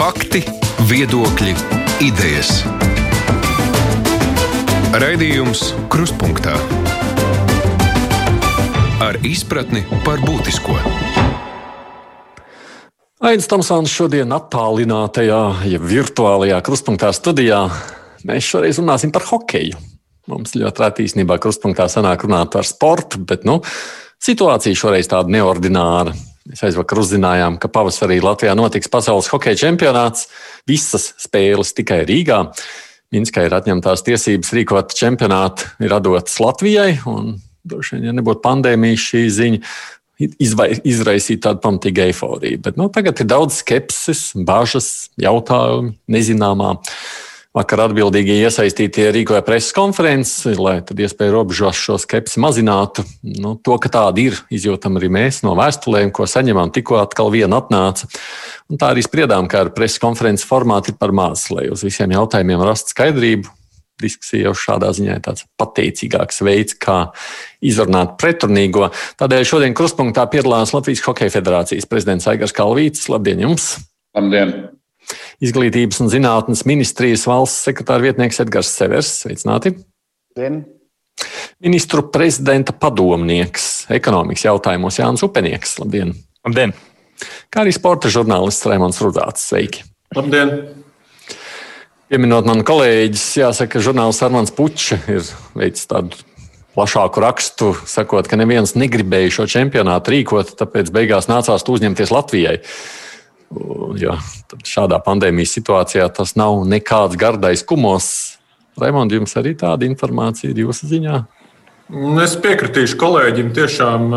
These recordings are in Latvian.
Fakti, viedokļi, idejas. Raidījums Krustpunktā ar izpratni par būtisko. Aizsmeļamies Tomsons šodien attālinātajā, ja virtuālajā krustpunktā studijā. Mēs šoreiz runāsim par hokeju. Mums ļoti reti īstenībā krustpunktā sanāk runāt par sportu, bet nu, situācija šoreiz tāda neordināra. Mēs aizvakar uzzinājām, ka pavasarī Latvijā notiks pasaules hokeja čempionāts. Visas spēles tikai Rīgā. Minskai ir atņemtās tiesības rīkot čempionātu, ir dotas Latvijai. Droši vien, ja nebūtu pandēmijas, šī ziņa izraisītu tādu pamatīgu eifóriju. Bet nu, tagad ir daudz skepses, bažas, jautājumu, nezināmā. Vakar atbildīgie iesaistītie rīkoja preses konferenci, lai tad iespēju robežos šo skepsi mazinātu. Nu, to, ka tāda ir, izjūtam arī mēs no vēstulēm, ko saņemam. Tikko atkal viena atnāca. Un tā arī spriedām, ka ar preses konferences formātu ir par maz, lai uz visiem jautājumiem rastu skaidrību. Diskusija jau šādā ziņā ir tāds pateicīgāks veids, kā izrunāt pretrunīgo. Tādēļ šodien krustpunktā piedalās Latvijas Hokeja federācijas prezidents Aigars Kalvīts. Labdien jums! Labdien! Izglītības un zinātnes ministrijas valsts sekretāra vietnieks Edgars Severs. Sveicināti! Dien. Ministru prezidenta padomnieks ekonomikas jautājumos Jānis Upenieks. Labdien! Labdien! Kā arī sporta žurnālists Raimons Rudāts. Sveiki! Labdien! Pieminot manu kolēģis, jāsaka, ka žurnālists Armāns Puķis ir veicis tādu plašāku rakstu, sakot, ka neviens negribēja šo čempionātu rīkot, tāpēc beigās nācās uzņemties Latvijai. Ja, šādā pandēmijas situācijā tas nav nekāds gardais kumos. Raimond, jums arī tāda informācija ir jūsu ziņā? Es piekritīšu kolēģim, tiešām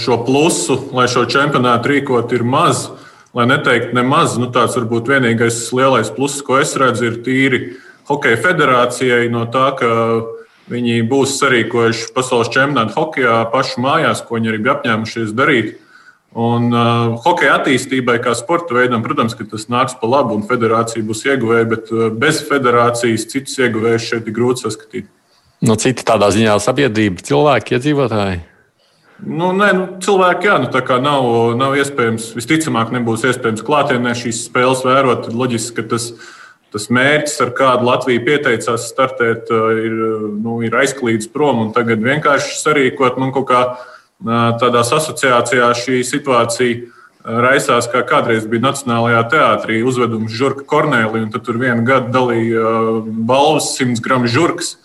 šo plusu, lai šo čempionātu rīkot, ir maz. Lai neteikt nemaz, nu tāds varbūt vienīgais lielais pluss, ko es redzu, ir tīri Hokeja federācijai no tā, ka viņi būs sarīkojuši pasaules čempionātu hokeja pašu mājās, ko viņi arī bija apņēmušies darīt. Un uh, hokeja attīstībai, kā sporta veidam, protams, tas nāks pa labu, un federācija būs ieguvēja, bet uh, bez federācijas citus ieguvējus šeit ir grūti saskatīt. Nu, citi tādā ziņā sabiedrība, cilvēki, iedzīvotāji. Nu, nē, nu, cilvēki, jā, nu, tā kā nav, nav iespējams, visticamāk, nebūs iespējams klātienē šīs spēles vērot. Tad loģiski, ka tas, tas mērķis, ar kādu Latvija pieteicās startēt, uh, ir, nu, ir aizklīdis prom un tagad vienkārši sarīkot nu, kaut kādā tādās asociācijās šī situācija raisās, kā kādreiz bija Nacionālajā teātrī uzvedums Žurka Kornelija, un tur vienu gadu dalīja balvas 100 gramu žurkas.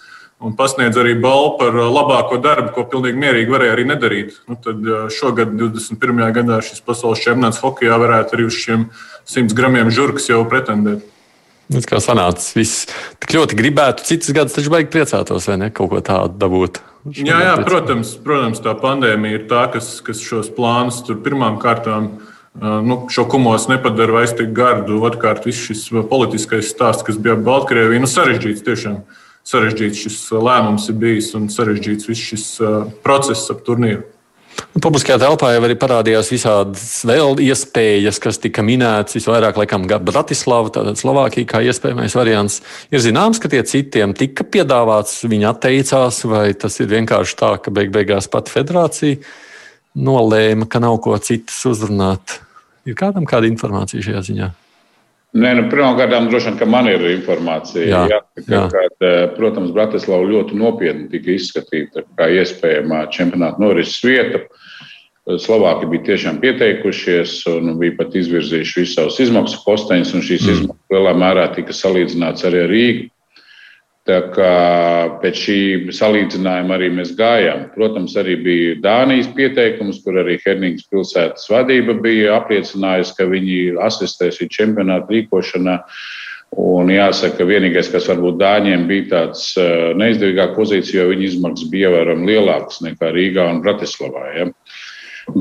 Un pasniedz arī balvu par labāko darbu, ko pilnīgi mierīgi varēja arī nedarīt. Nu, tad šogad, 21. gadā, šis pasaules čempionāts hokeja varētu arī uz šiem 100 gramiem žurkas jau pretendēt. Tas kā sanācis, viss tik ļoti gribētu, citas gadus taču baigi priecātos, vai ne, kaut ko tādu dabūt. Jā, jā protams, protams, tā pandēmija ir tā, kas, kas šos plānus tur pirmām kārtām. Nu, šo kumos nepadara vairs tik gardu. Otrkārt, viss šis politiskais stāsts, kas bija ap Baltkrieviju, nu, sarežģīts tiešām. Sarežģīts šis lēmums ir bijis un sarežģīts viss šis process ap turnīru. Publiskajā telpā jau arī parādījās visādas vēl iespējas, kas tika minētas. Visvairāk, laikam, Bratislava, tātad Slovākija, kā iespējamais variants. Ir zināms, ka tie citiem tika piedāvāts, viņi atteicās, vai tas ir vienkārši tā, ka beig beigās pati federācija nolēma, ka nav ko citas uzrunāt. Ir kādam kāda informācija šajā ziņā? Nē, nu, Pirmkārt, droši vien, ka man ir informācija. Jā, jā, jā. Kad, eh, protams, Bratislava ļoti nopietni tika izskatīta kā iespējamā čempionāta norises vieta. Slovāki bija tiešām pieteikušies un bija pat izvirzījuši visus savus izmaksu posteņus, un šīs mm. izmaksas lielā mērā tika salīdzināts arī ar Rīgu. Tā kā pēc šī salīdzinājuma arī mēs gājām. Protams, arī bija Dānijas pieteikums, kur arī Hernīgas pilsētas vadība bija apliecinājusi, ka viņi asistēs šī čempionāta rīkošanā. Un jāsaka, vienīgais, kas varbūt Dāņiem bija tāds eh, neizdevīgāk pozīcija, jo viņu izmaksas bija ievērojami lielākas nekā Rīgā un Bratislavā. Ja?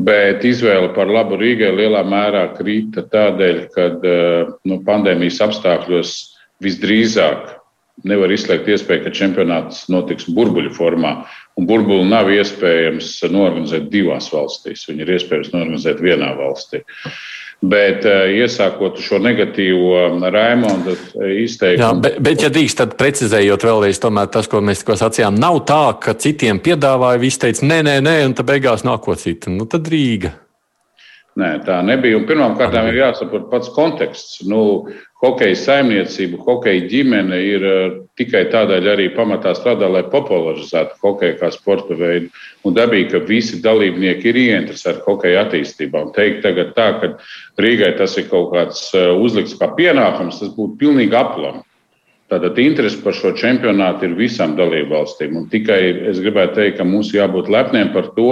Bet izvēle par labu Rīgai lielā mērā krita tādēļ, ka eh, nu, pandēmijas apstākļos visdrīzāk nevar izslēgt iespēju, ka čempionāts notiks burbuļu formā. Un burbuli nav iespējams norganizēt divās valstīs. Viņi ir iespējams norganizēt vienā valstī. Bet eh, iesākot šo negatīvo Raimonda izteikumu. Jā, bet, bet, ja drīkst, tad precizējot vēlreiz, tomēr tas, ko mēs tikko sacījām, nav tā, ka citiem piedāvāja, visi teica, nē, nē, nē, un tad beigās nāk ko citu. Nu, tad Rīga. Nē, tā nebija. Pirmkārt, ir jāsaprot pats konteksts. Nu, hokeja saimniecība, hokeja ģimene ir uh, tikai tādēļ arī pamatā strādā, lai popularizētu hokeju kā sporta veidu. Un dabīgi, ka visi dalībnieki ir ieinteresēti hokeja attīstībā. Un teikt tagad tā, ka Rīgai tas ir kaut kāds uh, uzlikts kā pienākums, tas būtu pilnīgi aplam. Tātad interese par šo čempionātu ir visām dalībvalstīm. Un tikai es gribētu teikt, ka mums jābūt lepniem par to,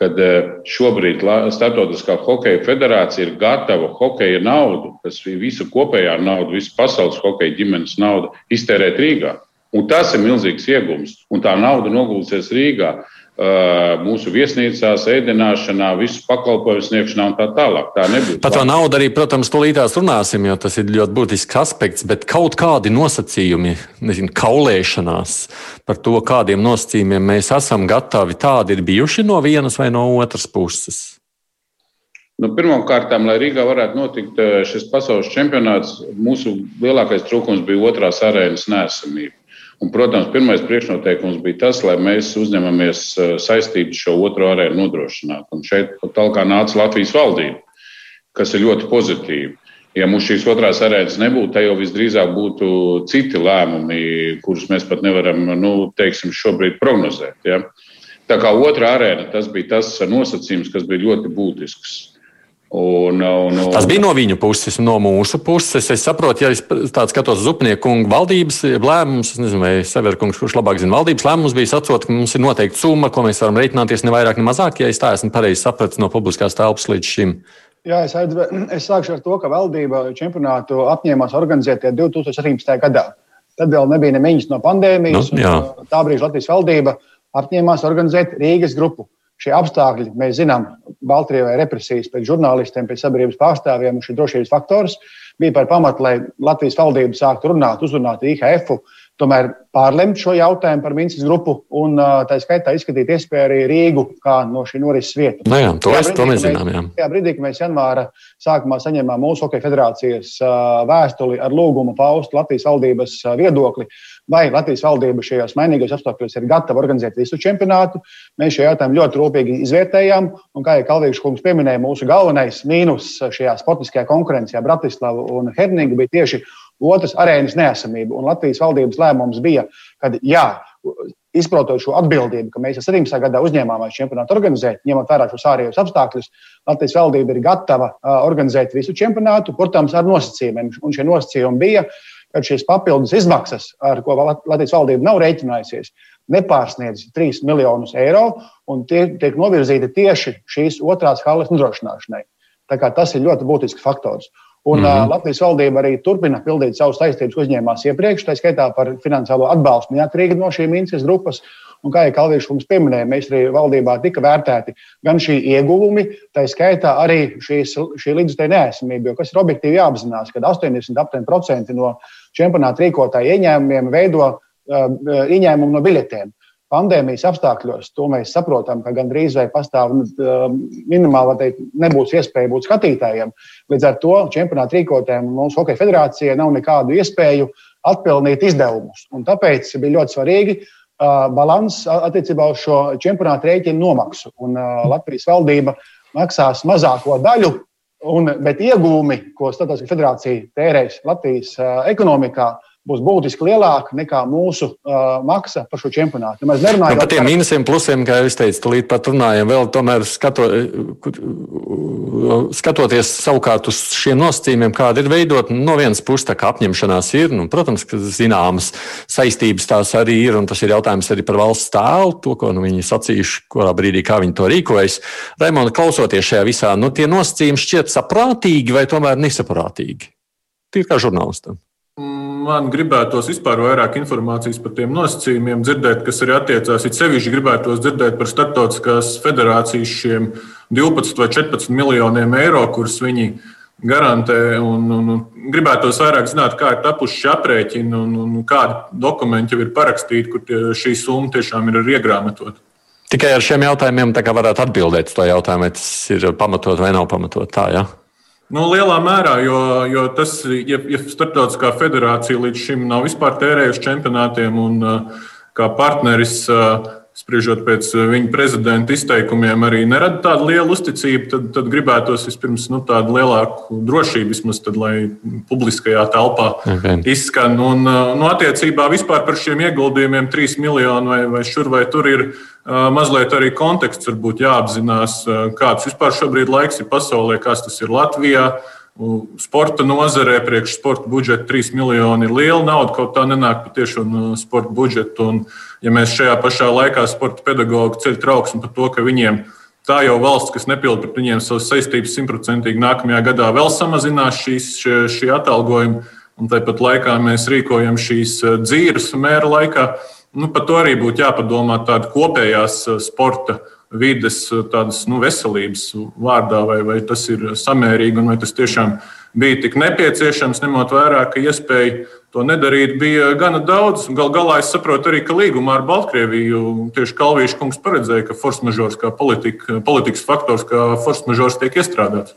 kad eh, šobrīd Startautiskā hokeja federācija ir gatava hokeja naudu, kas ir visa kopējā nauda, visa pasaules hokeja ģimenes nauda, iztērēt Rīgā. Un tas ir milzīgs iegums. Un tā nauda nogulsies Rīgā mūsu viesnīcās, ēdināšanā, visu pakalpojumu sniegšanā un tā tālāk. Tā nebūs. Par to naudu arī, protams, tūlītās runāsim, jo tas ir ļoti būtisks aspekts, bet kaut kādi nosacījumi, nezinu, kaulēšanās par to, kādiem nosacījumiem mēs esam gatavi, tādi ir bijuši no vienas vai no otras puses. Nu, Pirmkārt, lai Rīgā varētu notikt šis pasaules čempionāts, mūsu lielākais trūkums bija otrās arēnas nesamība. Un, protams, pirmais priekšnoteikums bija tas, lai mēs uzņemamies eh, saistību šo otro arēnu nodrošināt. Un šeit tālāk nāca Latvijas valdība, kas ir ļoti pozitīva. Ja mums šīs otrās arēnas nebūtu, tad jau visdrīzāk būtu citi lēmumi, kurus mēs pat nevaram nu, teiksim, šobrīd prognozēt. Ja? Tā kā otrā arēna, tas bija tas nosacījums, kas bija ļoti būtisks. Un, un, un... Tas bija no viņu puses, no mūsu puses. Es saprotu, ja es tādu skatos uz upnieku kungu valdības lēmumus, es nezinu, vai Severkungs, kurš labāk zina valdības lēmumus, bija sacot, ka mums ir noteikti summa, ko mēs varam reiķināties ne vairāk, ne mazāk, ja es tā esmu pareizi sapratis no publiskās telpas līdz šim. Jā, es, es sākšu ar to, ka valdība čempionātu apņēmās organizēt 2017. gadā. Tad vēl nebija nemiņas no pandēmijas. Nu, uh, tā brīža Latvijas valdība apņēmās organizēt Rīgas grupu šie apstākļi, mēs zinām, Baltkrievijai represijas pret žurnālistiem, pret sabiedrības pārstāvjiem šī drošības faktors bija par pamatu, lai Latvijas valdība sāktu runāt, uzrunāt IHF, tomēr pārlemt šo jautājumu par Minskas grupu un tā skaitā izskatīt iespēju arī Rīgu kā no šī norises vietu. No nu jā, to, es, to mēs zinām. Jā. Tajā brīdī, kad mēs janvāra sākumā saņēmām mūsu Hokeja federācijas vēstuli ar lūgumu paust Latvijas valdības viedokli, vai Latvijas valdība šajos mainīgajos apstākļos ir gatava organizēt visu čempionātu. Mēs šo jautājumu ļoti rūpīgi izvērtējām. Un, kā jau Kalvīgs kungs pieminēja, mūsu galvenais mīnus šajā sportiskajā konkurencijā Bratislava un Hernīga bija tieši otrs arēnas neesamība. Un Latvijas valdības lēmums bija, ka jā, izprotot šo atbildību, ka mēs 17. gadā uzņēmāmies čempionātu organizēt, ņemot vērā šos ārējos apstākļus, Latvijas valdība ir gatava organizēt visu čempionātu, protams, ar nosacījumiem. Un šie nosacījumi bija, ka šīs papildus izmaksas, ar ko Latvijas valdība nav rēķinājusies, nepārsniedz 3 miljonus eiro, un tie tiek novirzīti tieši šīs otrās halas nodrošināšanai. Tas ir ļoti būtisks faktors. Un mm -hmm. Latvijas valdība arī turpina pildīt savus saistības, ko uzņēmās iepriekš, tā skaitā par finansiālo atbalstu neatkarīgi no šīm Minskas grupas. Un, kā jau Kalvīšs mums pieminēja, mēs arī valdībā tika vērtēti gan šī ieguvumi, tā skaitā arī šīs, šī līdzekļu neesamība. Jo kas ir objektīvi jāapzinās, ka 80% no čempionāta rīkotāju ieņēmumiem veido uh, ieņēmumu no biļetēm. Pandēmijas apstākļos to mēs saprotam, ka gandrīz vai pastāv uh, minimāli teikt, nebūs iespēja būt skatītājiem. Līdz ar to čempionāta rīkotājiem mūsu Hokeja federācijai nav nekādu iespēju atpelnīt izdevumus. Un tāpēc bija ļoti svarīgi uh, balanss attiecībā uz šo čempionāta rēķinu nomaksu. Un, uh, Latvijas valdība maksās mazāko daļu Un, bet iegūmi, ko Startautiskā federācija tērēs Latvijas uh, ekonomikā, būs būtiski lielāka nekā mūsu uh, maksa par šo čempionātu. Ja mēs nerunājam par tiem mīnusiem, plusiem, kā jau es teicu, tūlīt pat runājam, vēl tomēr skato, skatoties savukārt uz šiem nosacījumiem, kāda ir veidot, no vienas puses tā kā apņemšanās ir, nu, protams, ka zināmas saistības tās arī ir, un tas ir jautājums arī par valsts tēlu, to, ko nu, viņi sacījuši, kurā brīdī, kā viņi to rīkojas. Raimonda, klausoties šajā visā, nu, tie nosacījumi šķiet saprātīgi vai tomēr nesaprātīgi? Tīri kā žurnālistam. Man gribētos vispār vairāk informācijas par tiem nosacījumiem, dzirdēt, kas arī attiecās. It sevišķi gribētos dzirdēt par starptautiskās federācijas šiem 12 vai 14 miljoniem eiro, kurus viņi garantē. Un, un, un gribētos vairāk zināt, kā ir tapuši šie aprēķini un, un kādi dokumenti jau ir parakstīti, kur tie, šī summa tiešām ir iegrāmatota. Tikai ar šiem jautājumiem varētu atbildēt jautājumu, vai tas ir pamatot vai nav pamatot. Tā, ja? Nu, lielā mērā, jo, jo tas, ja, ja Startautiskā federācija līdz šim nav vispār tērējusi čempionātiem un kā partneris spriežot pēc eh, viņa prezidenta izteikumiem, arī nerada tādu lielu uzticību, tad, tad gribētos vispirms nu, tādu lielāku drošību, vismaz tad, lai publiskajā telpā okay. izskan. Un, eh, nu, attiecībā vispār par šiem ieguldījumiem, 3 miljoni vai, vai šur vai tur ir eh, mazliet arī konteksts, varbūt jāapzinās, kāds vispār šobrīd laiks ir pasaulē, kas tas ir Latvijā. Sporta nozarē priekš sporta budžeta 3 miljoni ir liela nauda, kaut tā nenāk patiešām no sporta budžeta. Un, ja mēs šajā pašā laikā sporta pedagoģi ceļ trauksmi par to, ka viņiem tā jau valsts, kas nepilda pret viņiem savas saistības simtprocentīgi nākamajā gadā, vēl samazinās šīs, šie, šī atalgojuma, un tāpat laikā mēs rīkojam šīs dzīves mēra laikā. Nu, par to arī būtu jāpadomā tāda kopējās sporta vides, tādas nu, veselības vārdā, vai, vai tas ir samērīgi un vai tas tiešām bija tik nepieciešams, ņemot vērā, ka iespēja to nedarīt bija gana daudz. Galu galā es saprotu arī, ka līgumā ar Baltkrieviju tieši Kalvīša kungs paredzēja, ka force majeure kā politika, politikas faktors, kā force majeure tiek iestrādāts.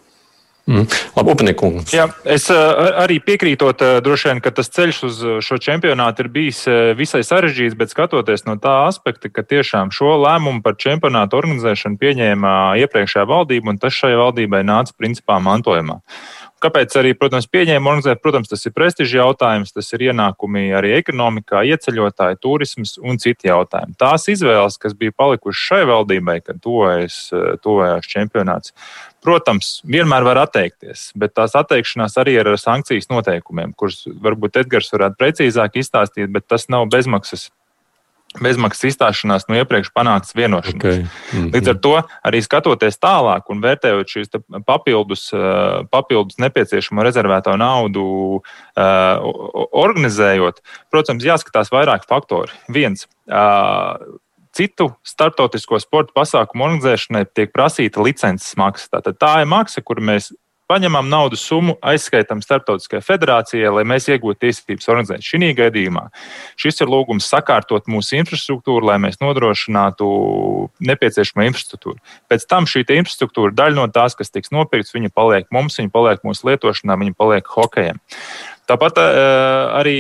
Mm. Labi, Upnikungs. Jā, es arī piekrītot, droši vien, ka tas ceļš uz šo čempionātu ir bijis visai sarežģīts, bet skatoties no tā aspekta, ka tiešām šo lēmumu par čempionātu organizēšanu pieņēma iepriekšējā valdība, un tas šai valdībai nāca principā mantojumā. Kāpēc arī, protams, pieņēma organizēt? Protams, tas ir prestižs jautājums, tas ir ienākumi arī ekonomikā, ieceļotāji, turisms un citi jautājumi. Tās izvēles, kas bija palikušas šai valdībai, kad tuvojās čempionāts, protams, vienmēr var atteikties, bet tās atteikšanās arī ir ar sankcijas noteikumiem, kurus varbūt Edgars varētu precīzāk izstāstīt, bet tas nav bezmaksas bezmaksas izstāšanās no iepriekš panāktas vienošanās. Okay. Mm -hmm. Līdz ar to arī skatoties tālāk un vērtējot šīs papildus, eh, papildus nepieciešamo rezervēto naudu, eh, organizējot, protams, jāskatās vairāk faktori. Viens. Eh, citu starptautisko sporta pasākumu organizēšanai tiek prasīta licences maksa. Tātad tā ir maksa, kur mēs paņemam naudas summu, aizskaitām starptautiskajai federācijai, lai mēs iegūtu tiesības organizēt. Šī gadījumā šis ir lūgums sakārtot mūsu infrastruktūru, lai mēs nodrošinātu nepieciešamo infrastruktūru. Pēc tam šī infrastruktūra, daļa no tās, kas tiks nopirkts, viņa paliek mums, viņa paliek mūsu lietošanā, viņa paliek hokejam. Tāpat uh, arī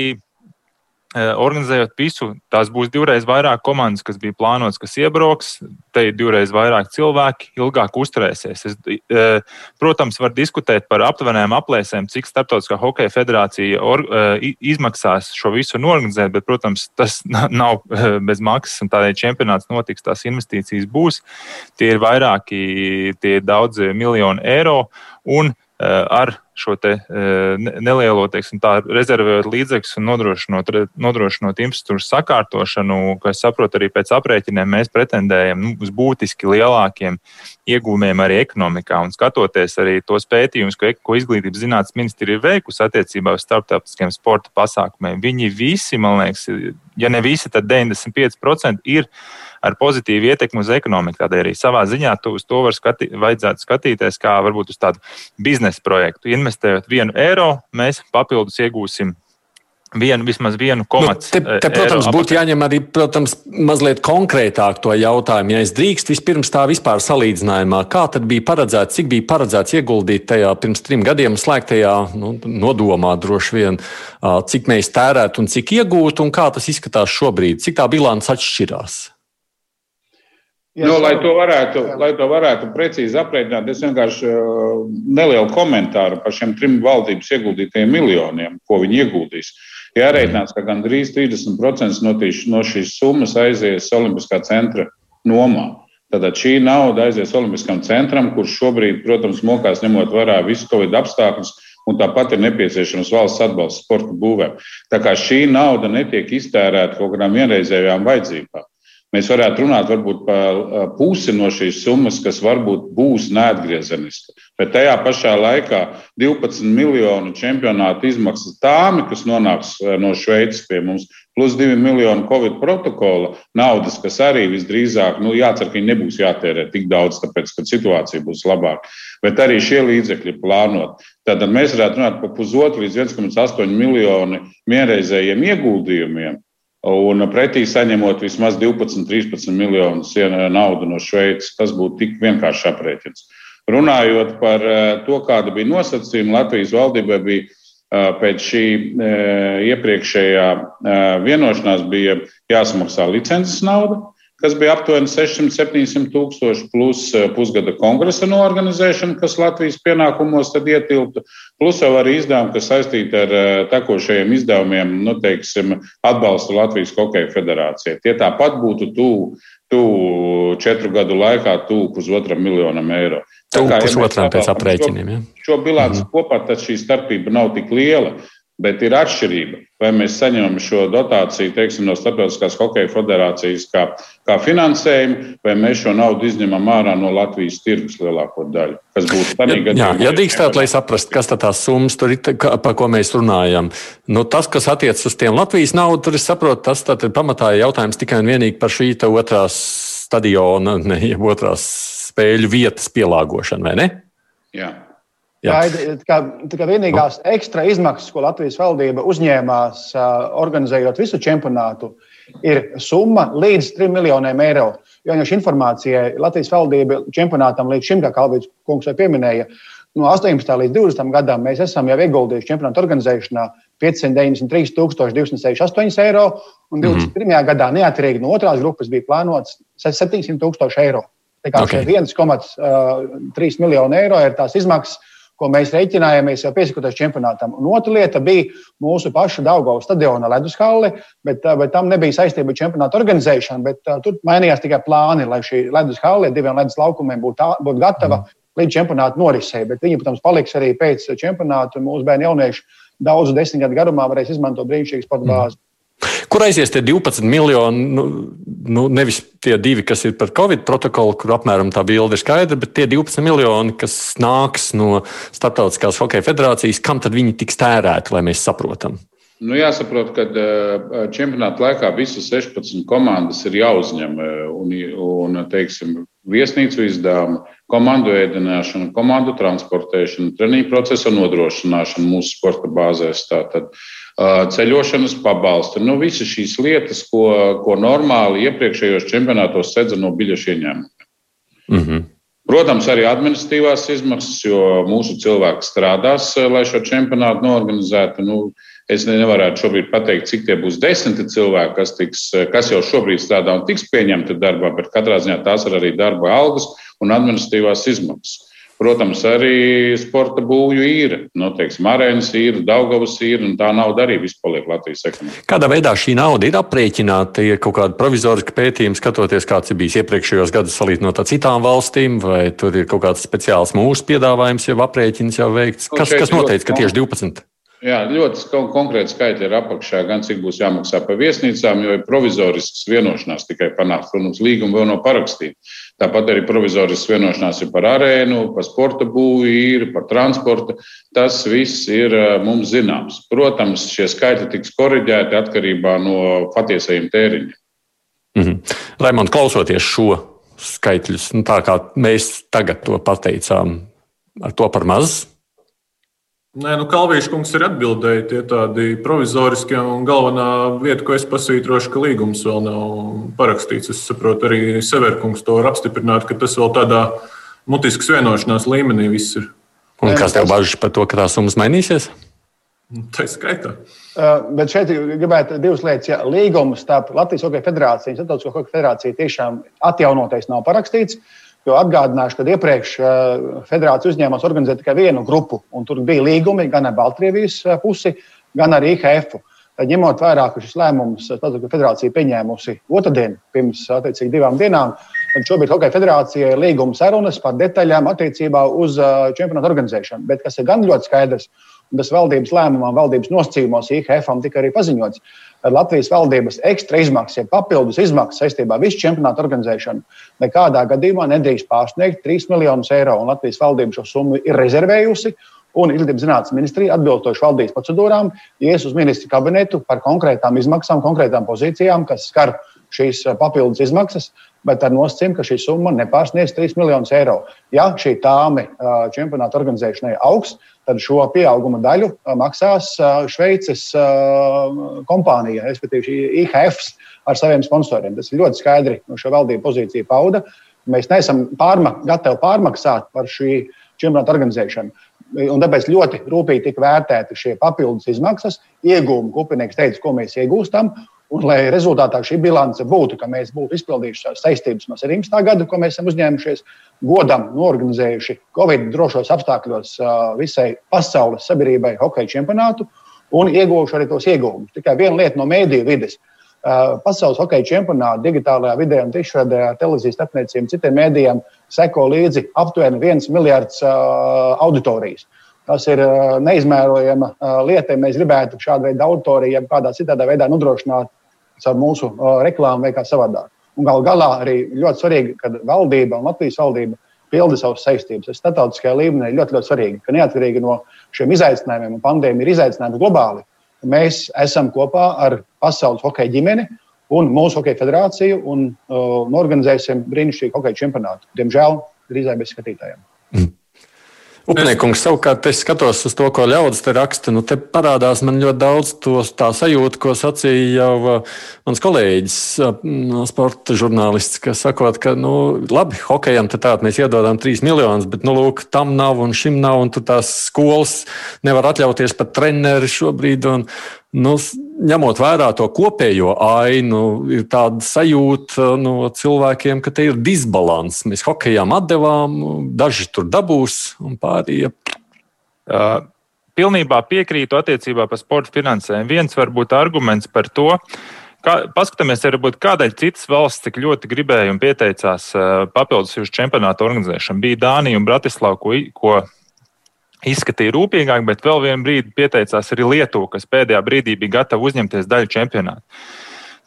organizējot visu, tās būs divreiz vairāk komandas, kas bija plānotas, kas iebrauks, te ir divreiz vairāk cilvēki, ilgāk uzturēsies. Es, eh, protams, var diskutēt par aptuvenēm aplēsēm, cik Startautiskā hokeja federācija or, eh, izmaksās šo visu norganizēt, bet, protams, tas nav bez maksas, tādēļ čempionāts notiks, tās investīcijas būs. Tie ir vairāki, tie ir daudz miljoni eiro. Un ar šo te, nelielo teiksim, tā, rezervējot līdzekļus un nodrošinot, nodrošinot infrastruktūras sakārtošanu, kas saprot arī pēc aprēķiniem, mēs pretendējam nu, uz būtiski lielākiem iegūmiem arī ekonomikā. Un skatoties arī tos pētījumus, ko, ko izglītības zinātnes ministrija ir veikusi attiecībā uz starptautiskiem sporta pasākumiem, viņi visi, man liekas, ja ne visi, tad 95% ir ar pozitīvu ietekmi uz ekonomiku. Tādēļ arī savā ziņā uz to var skati, vajadzētu skatīties kā varbūt uz tādu biznesa projektu. Investējot vienu eiro, mēs papildus iegūsim vienu, vismaz vienu komatu. Nu, te, te, protams, būtu jāņem arī protams, mazliet konkrētāk to jautājumu. Ja es drīkst, vispirms tā vispār salīdzinājumā, kā tad bija paredzēts, cik bija paredzēts ieguldīt tajā pirms trim gadiem slēgtajā nu, nodomā droši vien, cik mēs tērētu un cik iegūtu, un kā tas izskatās šobrīd, cik tā bilants atšķirās. Nu, lai, to varētu, lai to varētu precīzi aprēķināt, es vienkārši nelielu komentāru par šiem trim valdības ieguldītajiem miljoniem, ko viņi ieguldīs. Jārēķinās, ka gandrīz 30% no, tīs, no šīs summas aizies Olimpiskā centra nomā. Tātad šī nauda aizies Olimpiskam centram, kurš šobrīd, protams, mokās ņemot vērā visu Covid apstākļus, un tāpat ir nepieciešams valsts atbalsts sporta būvēm. Tā kā šī nauda netiek iztērēta kaut kādām vienreizējām vajadzībām. Mēs varētu runāt varbūt par pusi no šīs summas, kas varbūt būs neatgriezeniska. Bet tajā pašā laikā 12 miljonu čempionāta izmaksas tāmi, kas nonāks no Šveices pie mums, plus 2 miljonu Covid protokola naudas, kas arī visdrīzāk, nu, jācer, ka viņi nebūs jātērē tik daudz, tāpēc, ka situācija būs labāka. Bet arī šie līdzekļi plānot. Tātad mēs varētu runāt par pusotru līdz 1,8 miljonu vienreizējiem ieguldījumiem Un pretī saņemot vismaz 12, 13 miljonus naudu no Šveices, tas būtu tik vienkārši aprēķins. Runājot par eh, to, kāda bija nosacījuma, Latvijas valdībai bija eh, pēc šī eh, iepriekšējā vienošanās bija jāsamaksā licences nauda, kas bija aptuveni 600-700 tūkstoši, plus pusgada kongresa norganizēšana, kas Latvijas pienākumos tad ietilptu, plus jau arī izdevumi, kas saistīti ar tekošajiem izdevumiem, nu, teiksim, atbalstu Latvijas Hokeja federācijai. Tie tāpat būtu tuvu tuvu četru gadu laikā, tuvu pusotram miljonam eiro. Tuvu pusotram pēc aprēķiniem. Ja? Šo, šo bilanci mm -hmm. kopā tad šī starpība nav tik liela. Bet ir atšķirība, vai mēs saņemam šo dotāciju teiksim, no Starptautiskās hokeja federācijas kā, kā finansējumu, vai mēs šo naudu izņemam ārā no Latvijas tirgus lielāko daļu. Kas būtu tādā gadījumā? Jā, ja drīkstētu, lai saprastu, kas tās summas tur ir, par ko mēs runājam. Nu, tas, kas attiecas uz tiem Latvijas naudu, tur es saprotu, tas ir pamatā jautājums tikai un vienīgi par šī otrās stadiona, ne otrās spēļu vietas pielāgošanu, vai ne? Jā. Jā. Tā ir tā kā vienīgās ekstra izmaksas, ko Latvijas valdība uzņēmās, organizējot visu čempionātu, ir summa līdz 3 miljoniem eiro. Jaunieci informācijai Latvijas valdība čempionātam līdz šim, kā Kalvīts kungs jau pieminēja, no 18. līdz 20. gadam mēs esam jau ieguldījuši čempionāta organizēšanā 593 268 eiro, un 21. Mm gadā neatkarīgi no otrās grupas bija plānots 700 tūkstoši eiro. Tā kā okay. 1,3 miljonu eiro ir tās izmaksas ko mēs reiķinājāmies jau piesakoties čempionātam. Un otra lieta bija mūsu paša Daugavas stadiona ledushalli, bet, eh, bet tam nebija saistība ar čempionātu organizēšanu. Bet, uh, tur mainījās tikai plāni, lai šī ledushalli ar diviem ledus laukumiem būtu būt gatava mm. līdz čempionāta norisei. Bet viņi, protams, paliks arī pēc čempionāta. Mūsu bērni jaunieši daudzu desmit gadu garumā varēs izmantot brīnišķīgu sporta mm. bāzi. Mm. Kur aizies tie 12 miljoni? Nu, nu, nevis tie divi, kas ir par Covid protokolu, kur apmēram tā bilde ir skaidra, bet tie 12 miljoni, kas nāks no Startautiskās hokeja federācijas, kam tad viņi tiks tērēti, lai mēs saprotam? Nu, jāsaprot, ka eh, čempionāta laikā visas 16 komandas ir jāuzņem eh, un, un teiksim, viesnīcu izdevumi, komandu ēdināšana, komandu transportēšana, treniņu procesa nodrošināšana mūsu sporta bāzēs. Tātad, ceļošanas pabalstu. Nu, visas šīs lietas, ko, ko normāli iepriekšējos čempionātos sedza no biļešu ieņēmumiem. Mm -hmm. Protams, arī administratīvās izmaksas, jo mūsu cilvēki strādās, lai šo čempionātu norganizētu. Nu, es nevaru šobrīd pateikt, cik tie būs desmiti cilvēki, kas, tiks, kas jau šobrīd strādā un tiks pieņemti darbā, bet katrā ziņā tās ir arī darba algas un administratīvās izmaksas. Protams, arī sporta būvju ir. Nu, teiksim, arēnas ir, Daugavas ir, un tā nauda arī vispār paliek Latvijas ekonomikā. Kādā veidā šī nauda ir aprēķināta? Ir kaut kāda provizoriska pētījuma, skatoties, kāds ir bijis iepriekšējos gados salīdzinot ar citām valstīm, vai tur ir kaut kāds speciāls mūsu piedāvājums, jau aprēķins jau veikts. Nu, kas, kas noteica, ka tieši 12? Jā, ļoti konkrēti skaitļi ir apakšā, gan cik būs jāmaksā par viesnīcām, jo ir provizorisks vienošanās tikai panākt. Protams, līguma vēl nav parakstīta. Tāpat arī provizorisks vienošanās ir par arēnu, par sporta būvi, ir par transportu. Tas viss ir eh, mums zināms. Protams, šie skaitļi tiks korģēti atkarībā no patiesajiem tēriņiem. Mm -hmm. Raimond, klausoties šo skaitļus, nu, tā kā mēs tagad to pateicām, ar to par mazu Nē, nu, Kalvīša kungs ir atbildēji tie tādi provizoriskie, un galvenā vieta, ko es pasvītrošu, ka līgums vēl nav parakstīts. Es saprotu, arī Severkungs to var apstiprināt, ka tas vēl tādā mutiskas vienošanās līmenī viss ir. Un kas tev bažas par to, ka tās summas mainīsies? Nu, tā ir skaitā. Uh, bet šeit gribētu divas lietas. Ja līgums starp Latvijas Hokeja federāciju un Startautisko Hokeja federāciju tiešām atjaunotais nav parakstīts. Uh, Jo atgādināšu, ka iepriekš eh, federācija uzņēmās organizēt tikai vienu grupu, un tur bija līgumi gan ar Baltkrievijas eh, pusi, gan ar IHF. Tad, ņemot vērā, ka šis lēmums eh, federācija pieņēmusi otrdien, pirms attiecīgi divām dienām, tad šobrīd Hokeja federācija ir līguma sarunas par detaļām attiecībā uz čempionātu organizēšanu. Bet kas ir gan ļoti skaidrs, un tas valdības lēmumā, valdības nosacījumos IHF tika arī paziņots, ka Latvijas valdības ekstra izmaksas, ja papildus izmaksas saistībā ar visu čempionātu organizēšanu, nekādā gadījumā nedrīkst pārsniegt 3 miljonus eiro. Latvijas valdība šo summu ir rezervējusi. Un Izglītības zinātnes ministrija, atbilstoši valdības procedūrām, ies uz ministru kabinetu par konkrētām izmaksām, konkrētām pozīcijām, kas skar šīs papildus izmaksas, bet ar nosacījumu, ka šī summa nepārsniegs 3 miljonus eiro. Ja šī tāme čempionāta organizēšanai augs, tad šo pieauguma daļu maksās Šveices kompānija, respektīvi IHF ar saviem sponsoriem. Tas ir ļoti skaidri no šo valdību pozīciju pauda. Mēs neesam pārmak gatavi pārmaksāt par šī čempionāta organizēšanu. Un tāpēc ļoti rūpīgi tika vērtēti šie papildus izmaksas, iegūmi, Kupinieks teica, ko mēs iegūstam. Un, lai rezultātā šī bilance būtu, ka mēs būtu izpildījuši savas saistības no 17. gada, ko mēs esam uzņēmušies, godam norganizējuši Covid drošos apstākļos visai pasaules sabiedrībai hokeja čempionātu un ieguvuši arī tos ieguvumus. Tikai viena lieta no mēdīju vides. Pasaules hokeja čempionāta digitālajā vidē un tiešraidē televīzijas starpniecībiem citiem mēdījiem seko līdzi aptuveni viens miljards auditorijas. Tas ir neizmērojama lieta, ja mēs gribētu šādu veidu auditoriju, ja kādā citādā veidā nodrošināt caur mūsu reklāmu vai kā savādāk. Un gal galā arī ļoti svarīgi, ka valdība un Latvijas valdība pilda savas saistības. Tas starptautiskajā līmenī ir ļoti, ļoti svarīgi, ka neatkarīgi no šiem izaicinājumiem, un pandēmija ir izaicinājums globāli, mēs esam kopā ar pasaules hokeja ģimeni un mūsu hokeja federāciju un, uh, organizēsim brīnišķīgu hokeja čempionātu. Diemžēl drīzāk bez skatītājiem. Mm. Upniekungs savukārt, es skatos uz to, ko ļaudis te raksta. Nu, te parādās man ļoti daudz to tā sajūta, ko sacīja jau uh, mans kolēģis, uh, sporta žurnālists, kas sakot, ka, nu, labi, hokejam te tātad mēs iedodam 3 miljonus, bet, nu, lūk, tam nav un šim nav, un tur tās skolas nevar atļauties pat treneri šobrīd. Un, Nu, ņemot vērā to kopējo ainu, ir tāda sajūta no cilvēkiem, ka te ir disbalans. Mēs hokejām atdevām, daži tur dabūs un pārējie. Uh, pilnībā piekrītu attiecībā par sporta finansēm. Viens varbūt arguments par to, Kā, paskatāmies, varbūt kādēļ citas valsts tik ļoti gribēja un pieteicās uh, papildus uz čempionātu organizēšanu. Bija Dānija un Bratislava, ko, ko izskatīja rūpīgāk, bet vēl vienu brīdi pieteicās arī Lietuva, kas pēdējā brīdī bija gatava uzņemties daļu čempionātu.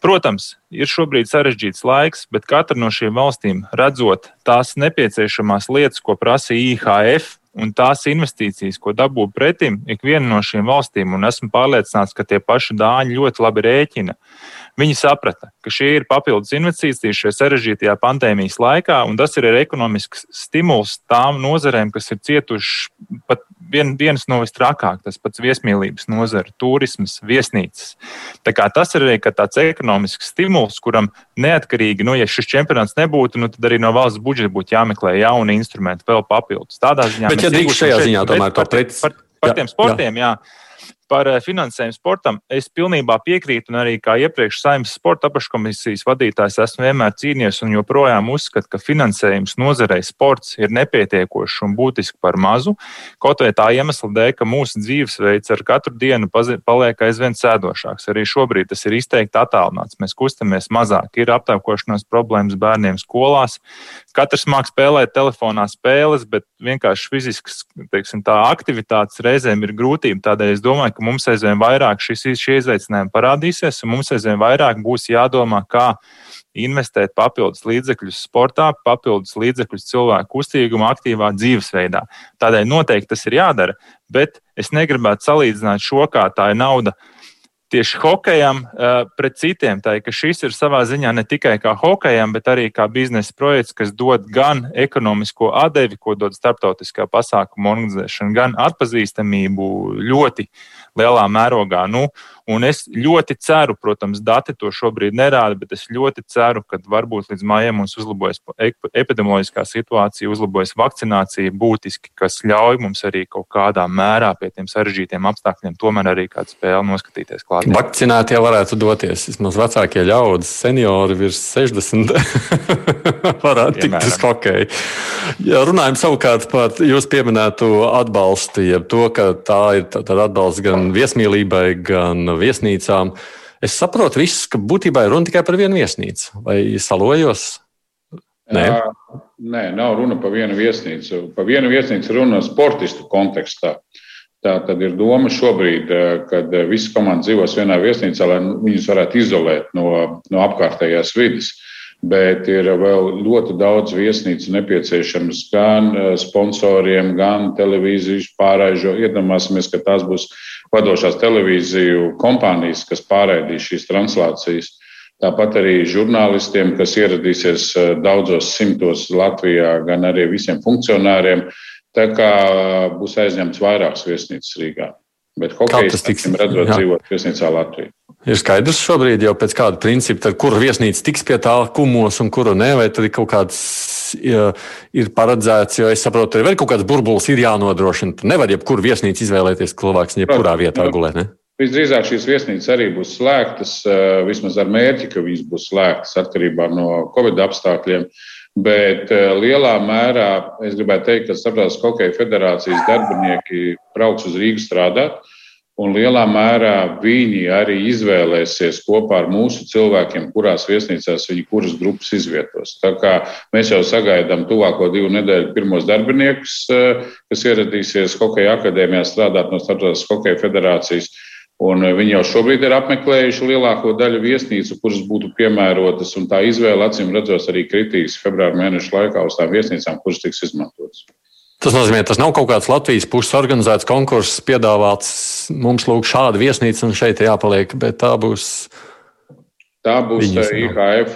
Protams, ir šobrīd sarežģīts laiks, bet katra no šīm valstīm, redzot tās nepieciešamās lietas, ko prasa IHF, un tās investīcijas, ko dabū pretim, ikviena no šīm valstīm, un esmu pārliecināts, ka tie paši dāņi ļoti labi rēķina. Viņi saprata, ka šie ir papildus investīcijas šajā sarežģītajā pandēmijas laikā, un tas ir arī ekonomisks stimuls tām nozarēm, kas ir cietušas pat vien, viens no vistrakāk, tas pats viesmīlības nozara, turisms, viesnīcas. Tas ir arī tāds ekonomisks stimuls, kuram neatkarīgi, nu, ja šis čempionāts nebūtu, nu, tad arī no valsts budžeta būtu jāmeklē jauni instrumenti vēl papildus. Tādā ziņā, bet ja drīkst šajā ziņā tomēr par, par, par, par tiem sportiem, jā. jā Par eh, finansējumu sportam es pilnībā piekrītu, un arī kā iepriekš saimnes sporta apakškomisijas vadītājs esmu vienmēr cīnījies un joprojām uzskatu, ka finansējums nozarei sports ir nepietiekošs un būtiski par mazu. Kaut vai tā iemesla dēļ, ka mūsu dzīvesveids ar katru dienu paliek aizvien sēdošāks. Arī šobrīd tas ir izteikti attālināts. Mēs kustamies mazāk, ir aptaukošanās problēmas bērniem skolās. Katrs māk spēlēt telefonā spēles, bet vienkārši fizisks teiksim, aktivitātes reizēm ir grūtība. Tādēļ es domāju, ka ka mums aizvien vairāk šis, šie izaicinājumi parādīsies, un mums aizvien vairāk būs jādomā, kā investēt papildus līdzekļus sportā, papildus līdzekļus cilvēku kustīgumā, aktīvā dzīvesveidā. Tādēļ noteikti tas ir jādara, bet es negribētu salīdzināt šo kā tā ir nauda tieši hokejam uh, pret citiem. Tā ir, ka šis ir savā ziņā ne tikai kā hokejam, bet arī kā biznesa projekts, kas dod gan ekonomisko atdevi, ko dod starptautiskā pasākuma organizēšana, gan atpazīstamību ļoti lielā mērogā. Nu, Un es ļoti ceru, protams, dati to šobrīd nerāda, bet es ļoti ceru, ka varbūt līdz mājām mums uzlabojas epidemioloģiskā situācija, uzlabojas vakcinācija būtiski, kas ļauj mums arī kaut kādā mērā pie tiem sarežģītiem apstākļiem tomēr arī kādu spēli noskatīties klāt. Vakcinētie varētu doties, vismaz vecākie ļaudis, seniori virs 60 varētu tikt uz hokeju. Ja runājam savukārt par jūs pieminēto atbalstu, jeb to, ka tā ir atbalsts gan viesmīlībai, gan viesnīcām. Es saprotu, viss, ka būtībā ir runa tikai par vienu viesnīcu. Vai salojos? Nē. Nē, nav runa par vienu viesnīcu. Par vienu viesnīcu runa sportistu kontekstā. Tā tad ir doma šobrīd, kad visas komandas dzīvos vienā viesnīcā, lai viņus varētu izolēt no, no apkārtējās vidas. Bet ir vēl ļoti daudz viesnīcu nepieciešams gan sponsoriem, gan televīzijas pārēžu. Iedomāsimies, ka tās būs vadošās televīziju kompānijas, kas pārēdīs šīs translācijas. Tāpat arī žurnālistiem, kas ieradīsies eh, daudzos simtos Latvijā, gan arī visiem funkcionāriem. Tā kā būs aizņemts vairākas viesnīcas Rīgā. Bet hokejs, redzot, jā. dzīvot viesnīcā Latvijā. Ir skaidrs šobrīd jau pēc kāda principa, kura viesnīca tiks pie tā kumos un kura nē, vai tad ir kaut kāds ir paredzēts, jo es saprotu, ir kaut kāds burbulis ir jānodrošina. Nevar jebkuru viesnīcu izvēlēties cilvēks, jebkurā vietā gulēt. Ne? Visdrīzāk šīs viesnīcas arī būs slēgtas, vismaz ar mērķi, ka viņas būs slēgtas atkarībā no Covid apstākļiem. Bet lielā mērā es gribētu teikt, ka Starptautiskās hokeja federācijas darbinieki brauks uz Rīgu strādāt. Un lielā mērā viņi arī izvēlēsies kopā ar mūsu cilvēkiem, kurās viesnīcās viņi kuras grupas izvietos. Tā kā mēs jau sagaidām tuvāko divu nedēļu pirmos darbiniekus, kas ieradīsies Hokeja akadēmijā strādāt no Starptautiskās hokeja federācijas. Un viņi jau šobrīd ir apmeklējuši lielāko daļu viesnīcu, kuras būtu piemērotas, un tā izvēle, acīm redzot, arī kritīs februāra mēneša laikā uz tām viesnīcām, kuras tiks izmantotas. Tas nozīmē, tas nav kaut kāds Latvijas puses organizēts konkurss, piedāvāts mums lūk šāda viesnīca un šeit jāpaliek, bet tā būs. Tā būs Viņas IHF.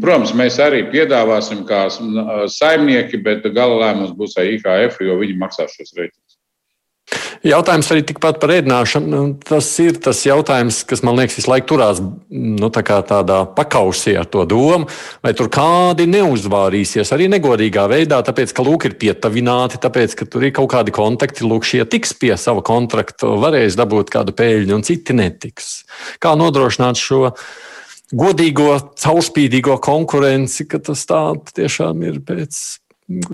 Protams, mēs arī piedāvāsim kā saimnieki, bet gala lēmums būs IHF, jo viņi maksās šos rēķinus. Jautājums arī tikpat par ēdināšanu. Nu, tas ir tas jautājums, kas man liekas visu laiku turās nu, tā tādā pakausī ar to domu, vai tur kādi neuzvārīsies arī negodīgā veidā, tāpēc, ka lūk, ir pietavināti, tāpēc, ka tur ir kaut kādi kontakti, lūk, šie tiks pie sava kontrakta, varēs dabūt kādu pēļņu, un citi netiks. Kā nodrošināt šo? Godīgo, caurspīdīgo konkurenci, ka tas tā tiešām ir pēc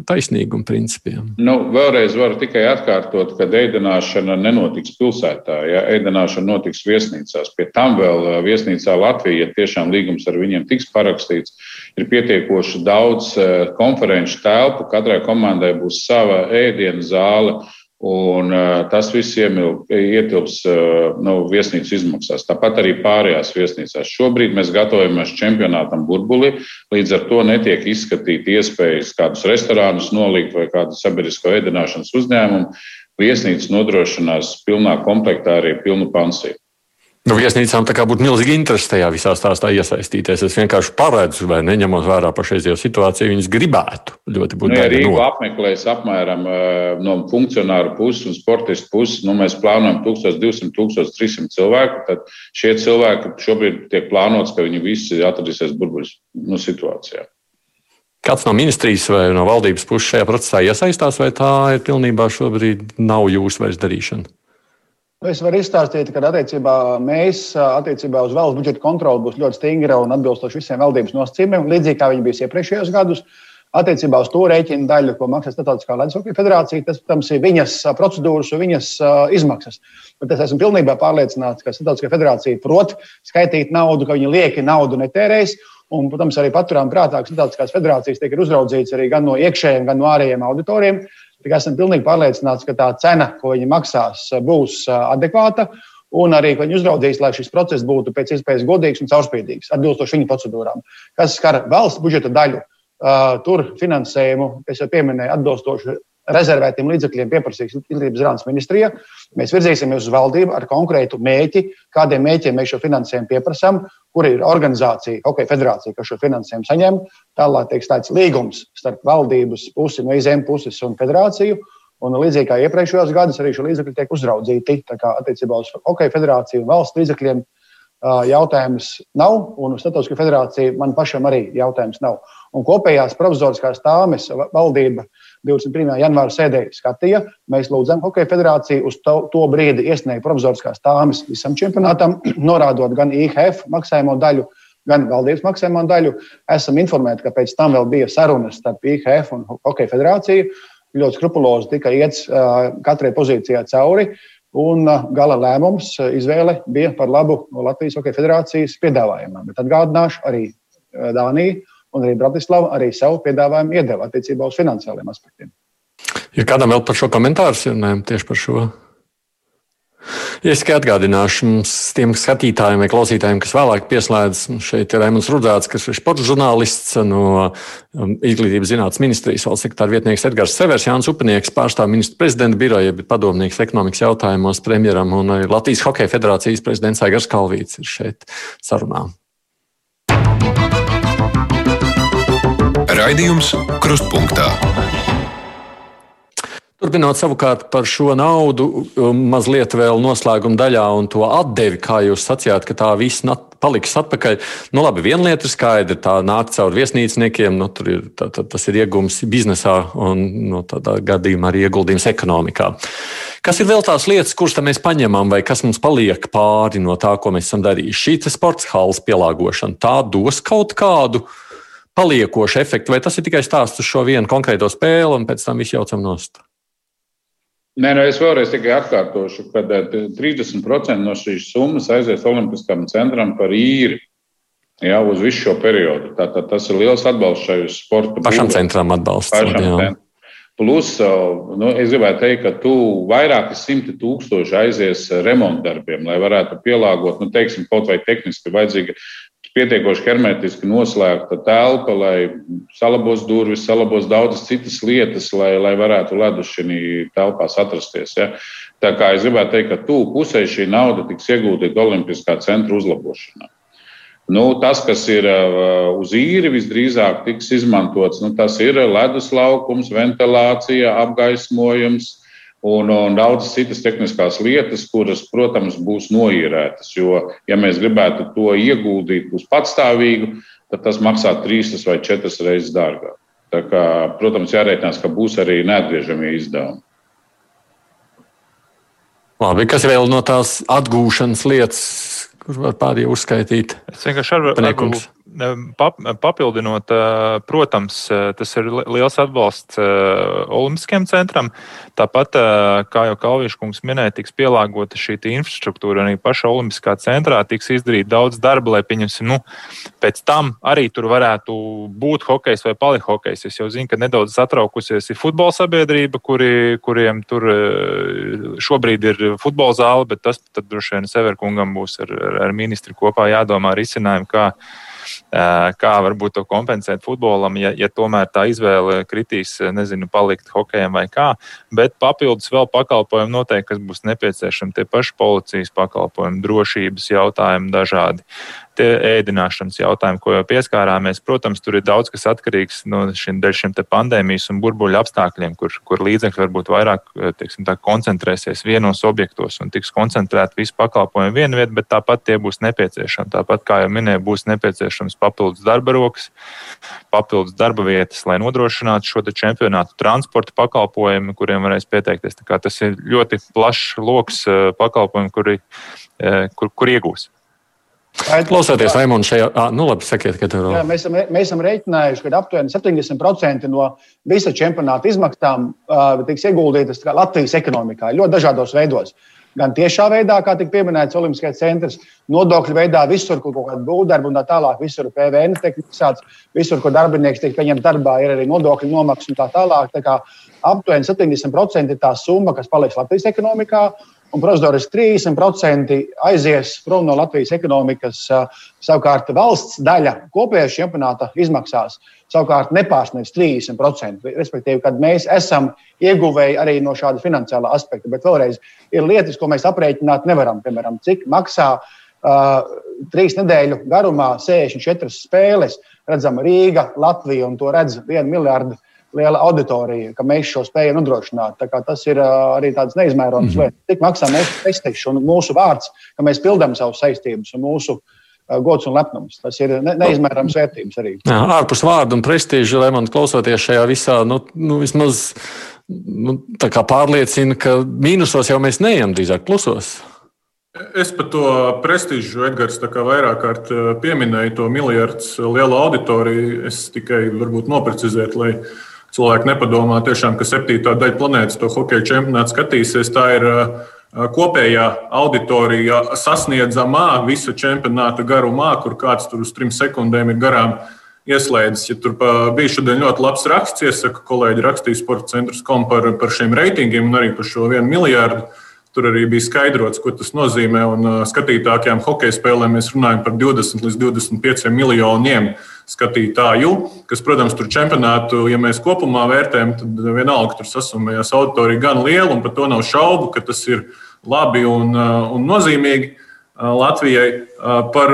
taisnīguma principiem. Nu, vēlreiz varu tikai atkārtot, ka ēdināšana nenotiks pilsētā. Ja? Ēdināšana notiks viesnīcās. Pie tam vēl viesnīcā Latvija, ja tiešām līgums ar viņiem tiks parakstīts, ir pietiekoši daudz konferenču telpu. Katrai komandai būs sava ēdienu zāle. Un uh, tas viss ietilps uh, nu, viesnīcu izmaksās. Tāpat arī pārējās viesnīcās. Šobrīd mēs gatavojamies čempionātam burbuli, līdz ar to netiek izskatīti iespējas kādus restorānus nolikt vai kādu sabiedrisko ēdināšanas uzņēmumu. Viesnīca nodrošinās pilnā komplektā arī pilnu pansiju. Nu, viesnīcām tā kā būtu milzīgi interesi tajā visā stāstā iesaistīties. Es vienkārši paredzu, vai neņemot vērā pašreizējo situāciju, viņas gribētu ļoti būt. Nu, ja Rīgu no. apmeklēs apmēram no funkcionāru puses un sportistu puses, nu, mēs plānojam 1200, 1300 cilvēku, tad šie cilvēki šobrīd tiek plānots, ka viņi visi atradīsies burbuļu nu, situācijā. Kāds no ministrijas vai no valdības puses šajā procesā iesaistās, vai tā ir pilnībā šobrīd nav jūsu vairs darīšana? Nu, es varu izstāstīt, ka attiecībā mēs attiecībā uz valsts budžeta kontroli būs ļoti stingra un atbilstoši visiem valdības nosacījumiem, līdzīgi kā viņi bija iepriekšējos gados. Attiecībā uz to rēķinu daļu, ko maksā Startautiskā Latvijas federācija, tas, protams, ir viņas procedūras un viņas izmaksas. Bet es esmu pilnībā pārliecināts, ka Startautiskā federācija prot skaitīt naudu, ka viņi lieki naudu netērēs. Un, protams, arī paturām prātā, ka Startautiskās federācijas tiek uzraudzīts arī gan no iekšējiem, gan no ārējiem auditoriem. Esmu pilnīgi pārliecināts, ka tā cena, ko viņi maksās, būs adekvāta. Un arī, viņi uzraudzīs, lai šis process būtu pēc iespējas godīgs un caurspīdīgs, atbilstoši viņu procedūrām. Kas skar valsts budžeta daļu, tur finansējumu, es jau pieminēju, atbilstoši rezervētiem līdzekļiem pieprasīs Izglītības zinātnes ministrija. Mēs virzīsimies uz valdību ar konkrētu mērķi, kādiem mērķiem mēs šo finansējumu pieprasām, kur ir organizācija, Hokeja federācija, kas šo finansējumu saņem. Tālāk tiek slēgts līgums starp valdības pusi, no izēm puses un federāciju. Un līdzīgi kā iepriekšējos gados, arī šo līdzekļu tiek uzraudzīti. Tā kā attiecībā uz Hokeja federāciju un valsts līdzekļiem jautājums nav, un uz Startautiskā federācija man pašam arī jautājums nav. Un kopējās provizoriskās tāmes valdība 21. janvāra sēdē skatīja. Mēs lūdzam Hokeja federāciju uz to, to brīdi iesniegt provizoriskās tāmes visam čempionātam, norādot gan IHF maksājumu daļu, gan valdības maksājumu daļu. Esam informēti, ka pēc tam vēl bija sarunas starp IHF un Hokeja federāciju. Ļoti skrupulozi tika iets katrai pozīcijai cauri. Un gala lēmums, izvēle bija par labu Latvijas Hokeja federācijas piedāvājumam. Bet atgādināšu arī Dāniju un arī Bratislava arī savu piedāvājumu iedeva attiecībā uz finansiāliem aspektiem. Ir kādam vēl par šo komentāru, ja ne tieši par šo? Ja es tikai atgādināšu tiem skatītājiem vai klausītājiem, kas vēlāk pieslēdzas, šeit ir Rēmons Rudzāts, kas ir sporta žurnālists no um, Izglītības zinātnes ministrijas valsts sekretāra vietnieks Edgars Severs, Jānis Upanieks, pārstāv ministra prezidenta biroja, bet padomnieks ekonomikas jautājumos premjeram un Latvijas Hokeja federācijas prezidents Aigars Kalvīts ir šeit sarunā. Raidījums Krustpunktā. Turpinot savukārt par šo naudu, um, mazliet vēl noslēguma daļā un to atdevi, kā jūs sacījāt, ka tā viss paliks atpakaļ. Nu, labi, viena lieta ir skaidra. Tā nāk caur viesnīcniekiem, nu, ir, tā, tā, tas ir iegums biznesā un nu, tādā gadījumā arī ieguldījums ekonomikā. Kas ir vēl tās lietas, kuras mēs paņemam, vai kas mums paliek pāri no tā, ko mēs esam darījuši? Šī sports halas pielāgošana, tā dos kaut kādu paliekošu efektu, vai tas ir tikai stāsts uz šo vienu konkrēto spēli un pēc tam viss jaucam nost? Nē, nu es vēlreiz tikai atkārtošu, ka 30% eh, no šīs summas aizies Olimpiskam centram par īri. Jā, uz visu šo periodu. Tātad tas ir liels atbalsts šai sporta. Pašam centram atbalsts. Pašam centram. Plus, eh, nu, es gribētu teikt, ka tu vairāki simti tūkstoši aizies remontdarbiem, lai varētu pielāgot, nu, teiksim, kaut vai tehniski vajadzīga pietiekoši hermetiski noslēgta telpa, lai salabos durvis, salabos daudzas citas lietas, lai, lai varētu ledus šī telpās atrasties. Ja. Tā kā es gribētu teikt, ka tūlīt pusē šī nauda tiks ieguldīta Olimpiskā centra uzlabošanā. Nu, tas, kas ir uh, uz īri, visdrīzāk tiks izmantots, nu, tas ir ledus laukums, ventilācija, apgaismojums, un, un daudzas citas tehniskās lietas, kuras, protams, būs noīrētas. Jo, ja mēs gribētu to ieguldīt uz patstāvīgu, tad tas maksā trīs vai četras reizes dārgāk. Tā kā, protams, jārēķinās, ka būs arī neatgriežamie izdevumi. Labi, kas vēl no tās atgūšanas lietas, kur var pārējie uzskaitīt? Es vienkārši ar, ar, Papildinot, protams, tas ir liels atbalsts Olimpiskajam centram. Tāpat, kā jau Kalvīša kungs minēja, tiks pielāgota šī infrastruktūra. Arī pašā Olimpiskā centrā tiks izdarīt daudz darba, lai pieņemsim, nu, pēc tam arī tur varētu būt hokejs vai palihokejs. Es jau zinu, ka nedaudz satraukusies ir futbola sabiedrība, kuri, kuriem tur šobrīd ir futbola zāle, bet tas droši vien Severkungam būs ar, ar ministri kopā jādomā risinājumi, kā kā varbūt to kompensēt futbolam, ja, ja tomēr tā izvēle kritīs, nezinu, palikt hokejam vai kā. Bet papildus vēl pakalpojumi noteikti, kas būs nepieciešami, tie paši policijas pakalpojumi, drošības jautājumi dažādi tie ēdināšanas jautājumi, ko jau pieskārāmies. Protams, tur ir daudz kas atkarīgs no šiem, šiem pandēmijas un burbuļu apstākļiem, kur, kur līdzekļi varbūt vairāk teiksim, tā, koncentrēsies vienos objektos un tiks koncentrēti visi pakalpojumi vienā vietā, bet tāpat tie būs nepieciešami. Tāpat, kā jau minēju, būs nepieciešams papildus darba rokas, papildus darba vietas, lai nodrošinātu šo čempionātu transporta pakalpojumu, kuriem varēs pieteikties. Tas ir ļoti plašs lokus eh, pakalpojumu, kuri, eh, kur, kur iegūs. Klausoties Raimonds šajā, ah, nu labi, sakiet, ka tur ir. Mēs, esam, mēs esam rēķinājuši, ka aptuveni 70% no visa čempionāta izmaksām uh, tiks ieguldītas Latvijas ekonomikā ļoti dažādos veidos. Gan tiešā veidā, kā tika pieminēts Olimpiskais centrs, nodokļu veidā, visur, kur kaut kāda būvdarba un tā tālāk, visur PVN tiek maksāts, visur, kur darbinieks tiek pieņemts darbā, ir arī nodokļu nomaksa un tā tālāk. Tā kā aptuveni 70% ir tā summa, kas paliks Latvijas ekonomikā. Un prozodoriski 30% aizies prom no Latvijas ekonomikas. Savukārt valsts daļa kopējā čempionāta izmaksās savukārt nepārsniegs 30%. Respektīvi, kad mēs esam ieguvēji arī no šāda finansiāla aspekta. Bet vēlreiz ir lietas, ko mēs aprēķināt nevaram. Piemēram, cik maksā uh, trīs nedēļu garumā 64 spēles. Redzam, Rīga, Latvija un to redz 1 miljardu liela auditorija, ka mēs šo spējam nodrošināt. Tas ir arī tāds neizmērojams mm -hmm. lietas. Cik maksā mūsu prestižs un mūsu vārds, ka mēs pildām savus saistības un mūsu gods un lepnums. Tas ir ne, neizmērāms vērtības arī. Jā, ārpus vārdu un prestiža, lai man klausoties šajā visā, nu, nu vismaz nu, pārliecina, ka mīnusos jau mēs neejam, drīzāk plusos. Es par to prestižu Edgars vairāk kārt pieminēju, to miljardu lielo auditoriju. Es tikai varbūt noprecizētu, lai cilvēki nepadomā, tiešām, ka septītā daļa planētas to hokeja čempionātu skatīsies. Tā ir kopējā auditorija sasniedzamā visa čempionāta garumā, kur kāds tur uz trim sekundēm ir garām ieslēdzis. Ja tur bija šodien ļoti labs raksts, iesaka kolēģi rakstīs sporta centrs kom par, par šiem reitingiem un arī par šo vienu miljārdu. Tur arī bija skaidrots, ko tas nozīmē. Un skatītākajām hokeja spēlēm mēs runājam par 20 līdz 25 miljoniem skatītāju, kas, protams, tur čempionātu, ja mēs kopumā vērtējam, tad vienalga tur sasumējās auditorija gan liela, un par to nav šaubu, ka tas ir labi un, un nozīmīgi. Latvijai par,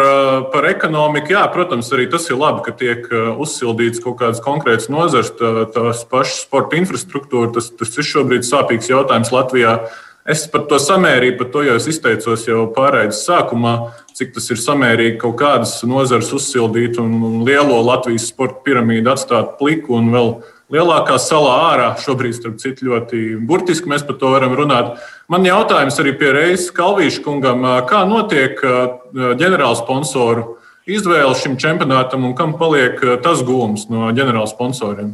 par ekonomiku, jā, protams, arī tas ir labi, ka tiek uzsildīts kaut kādas konkrētas nozars, tā, tās pašas sporta infrastruktūra. Tas, tas ir šobrīd sāpīgs jautājums Latvijā Es par to samērību, par to jau es izteicos jau pārējais sākumā, cik tas ir samērīgi kaut kādas nozares uzsildīt un lielo Latvijas sporta piramīdu atstāt pliku un vēl lielākā salā ārā. Šobrīd, starp citu, ļoti burtiski mēs par to varam runāt. Man jautājums arī pie Reizes Kalvīša kungam, kā notiek ģenerāla sponsoru izvēle šim čempionātam un kam paliek tas gūms no ģenerāla sponsoriem?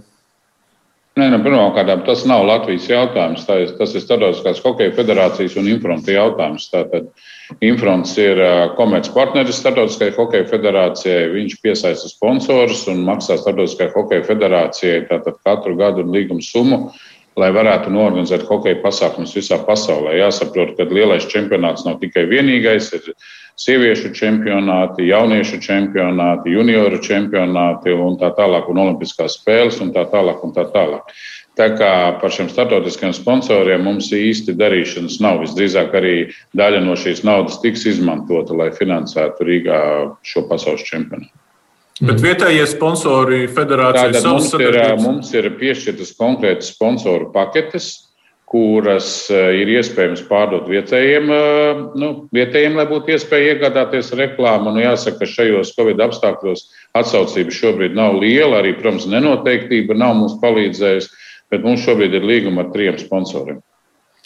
Nē, nu, pirmkārt, tas nav Latvijas jautājums. Tā ir, tas ir Startautiskās hokeja federācijas un Infronta jautājums. Tātad Infronts ir komercpartneris Startautiskajai hokeja federācijai. Viņš piesaista sponsorus un maksā Startautiskajai hokeja federācijai katru gadu līguma summu, lai varētu norganizēt hokeja pasākumus visā pasaulē. Jāsaprot, ka lielais čempionāts nav tikai vienīgais. Ir sieviešu čempionāti, jauniešu čempionāti, junioru čempionāti un tā tālāk, un olimpiskās spēles un tā tālāk. Un tā tālāk. Tā kā par šiem starptautiskiem sponsoriem mums īsti darīšanas nav. Visdrīzāk arī daļa no šīs naudas tiks izmantota, lai finansētu Rīgā šo pasaules čempionātu. Bet vietējie sponsori federācijas mums ir, mums ir piešķirtas konkrētas sponsoru paketes, kuras eh, ir iespējams pārdot vietējiem, eh, nu, vietējiem lai būtu iespēja iegādāties reklāmu. Nu, jāsaka, ka šajos Covid apstākļos atsaucība šobrīd nav liela, arī, protams, nenoteiktība nav mums palīdzējusi, bet mums šobrīd ir līguma ar trim sponsoriem.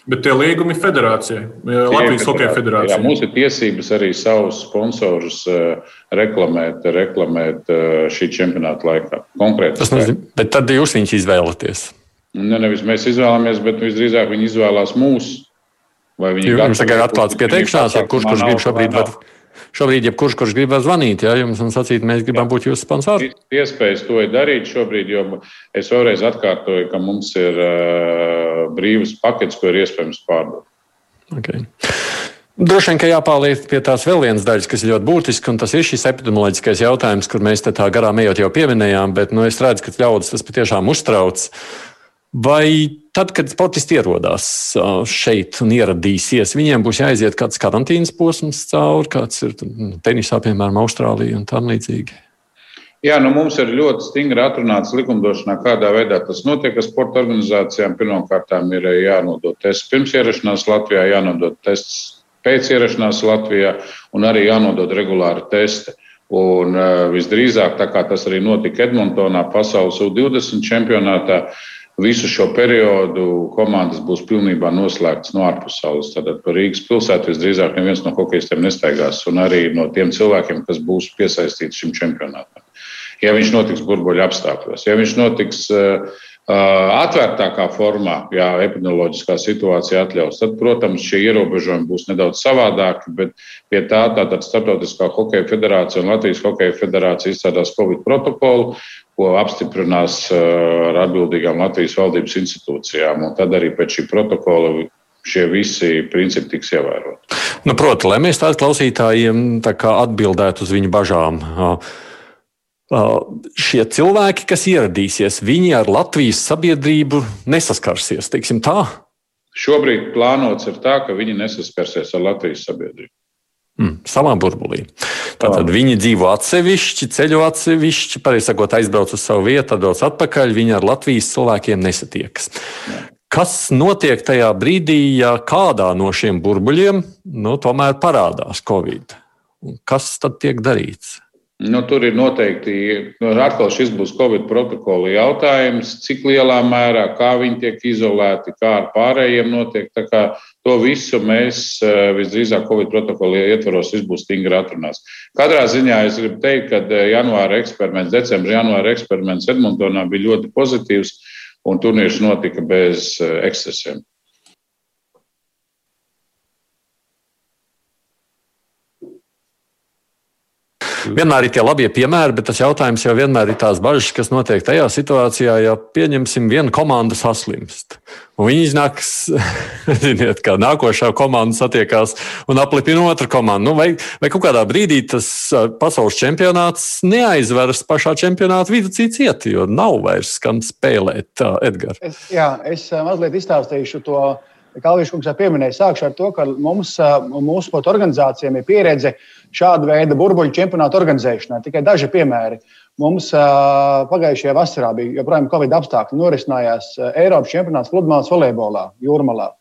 Bet tie līgumi federācijai, Latvijas Hokeja federācijai. Jā, mums ir tiesības arī savus sponsorus reklamēt, reklamēt šī čempionāta laikā. Konkrēti. Tas nozīmē, bet tad jūs viņus izvēlaties. Ne, nevis mēs izvēlamies, bet visdrīzāk viņi izvēlās mūs. Jums tagad ir atklāts pieteikšanās, kurš, kurš grib šobrīd, var, šobrīd, ja kurš, grib zvanīt, ja jums un sacīt, mēs gribam būt jūsu sponsori. Iespējas to ir darīt šobrīd, jo es vēlreiz atkārtoju, ka mums ir uh, brīvas paketes, ko ir iespējams pārdot. Okay. Droši vien, ka jāpāliek pie tās vēl vienas daļas, kas ir ļoti būtiska, un tas ir šis epidemioloģiskais jautājums, kur mēs tā garām ejot jau pieminējām, bet nu, es redzu, ka ļaudis tas patiešām uztrauc. Vai tad, kad sportisti ierodās šeit un ieradīsies, viņiem būs jāiziet kāds karantīnas posms cauri, kāds ir nu, tenisā, piemēram, Austrālija un tam līdzīgi? Jā, nu mums ir ļoti stingri atrunāts likumdošanā, kādā veidā tas notiek ar sporta organizācijām. Pirmkārt, ir jānodod tests pirms ierašanās Latvijā, jānodod tests pēc ierašanās Latvijā un arī jānodod regulāri testi. Un visdrīzāk, tā kā tas arī notika Edmontonā, pasaules U20 čempionātā, uh, Visu šo periodu komandas būs pilnībā noslēgtas no ārpusaules. Tātad par Rīgas pilsētu visdrīzāk neviens no hokeistiem nestaigās, un arī no tiem cilvēkiem, kas būs piesaistīti šim čempionātam. Ja viņš notiks burbuļu apstākļos, ja viņš notiks uh, atvērtākā formā, ja epidemioloģiskā situācija atļaus, tad, protams, šie ierobežojumi būs nedaudz savādāki, bet pie tā tātad Startautiskā hokeja federācija un Latvijas hokeja federācija izstrādās Covid protokolu, ko apstiprinās eh, ar atbildīgām Latvijas valdības institūcijām. Un tad arī pēc šī protokola šie visi principi tiks ievēroti. Nu, Protams, lai mēs tādiem klausītājiem tā atbildētu uz viņu bažām. Šie cilvēki, kas ieradīsies, viņi ar Latvijas sabiedrību nesaskarsies. Šobrīd plānots ir tā, ka viņi nesaskarsies ar Latvijas sabiedrību. Mm, savā burbulī. Tātad viņi dzīvo atsevišķi, ceļo atsevišķi, pareizi sakot, aizbrauc uz savu vietu, atbrauc atpakaļ. Viņi ar Latvijas cilvēkiem nesatiekas. Kas notiek tajā brīdī, ja kādā no šiem burbuļiem nu, tomēr parādās Covid? Kas tad tiek darīts? Nu, tur ir noteikti, nu, atkal šis būs Covid protokola jautājums, cik lielā mērā, kā viņi tiek izolēti, kā ar pārējiem notiek. To visu mēs eh, visdrīzāk Covid protokola ietvaros būs stingri atrunās. Katrā ziņā es gribu teikt, ka eh, janvāra eksperiments, decembra janvāra eksperiments Edmontonā bija ļoti pozitīvs un turnīrs notika bez eh, ekscesiem. Vienmēr ir tie labie piemēri, bet tas jautājums jau vienmēr ir tās bažas, kas notiek tajā situācijā, ja pieņemsim vienu komandu saslimst. Un viņi iznāks, ziniet, kā nākošā komanda satiekās un aplipina otru komandu. Nu, vai, vai kaut kādā brīdī tas pasaules čempionāts neaizveras pašā čempionāta vidū cieti, jo nav vairs kam spēlēt, Edgars? Jā, es mazliet izstāstīšu to. Kalvīša kungs jau pieminēja, sākšu ar to, ka mums, mūsu sporta organizācijām ir pieredze šāda veida burbuļu čempionātu organizēšanā. Tikai daži piemēri. Mums pagājušajā vasarā bija joprojām Covid apstākļi. Norisinājās Eiropas čempionāts pludmales volejbolā, jūrmalā.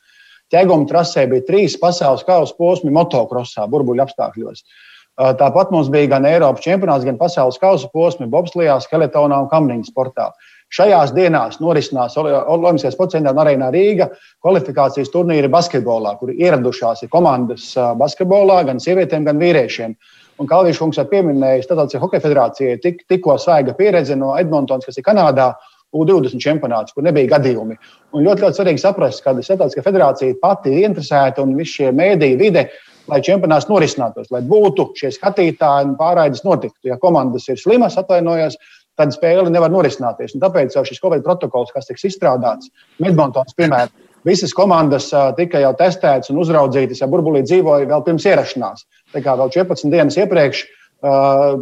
ķēguma trasē bija trīs pasaules kausa posmi motokrosā, burbuļu apstākļos. Tāpat mums bija gan Eiropas čempionāts, gan pasaules kausa posmi Bobslijā, skeletonā un kamniņu sportā. Šajās dienās norisinās Olimpiskajā sporta arēnā Rīga kvalifikācijas turnīri basketbolā, kur ieradušās ir komandas basketbolā gan sievietēm, gan vīriešiem. Un Kalvīša kungs jau pieminēja, ka Startautiskajai hokeja federācijai tik, tikko svaiga pieredze no Edmontons, kas ir Kanādā, U20 čempionāts, kur nebija gadījumi. Un ļoti, ļoti svarīgi saprast, ka Startautiskā federācija pati ir interesēta un visi šie mēdīji vide, lai čempionāts norisinātos, lai būtu šie skatītāji un pārraides notiktu. Ja komandas ir slimas, atvainojos, tad spēle nevar norisināties. Un tāpēc jau šis Covid protokols, kas tiks izstrādāts, Medmontons, piemēram, visas komandas tika jau testētas un uzraudzītas, ja burbulī dzīvoja vēl pirms ierašanās. Tā kā vēl 14 dienas iepriekš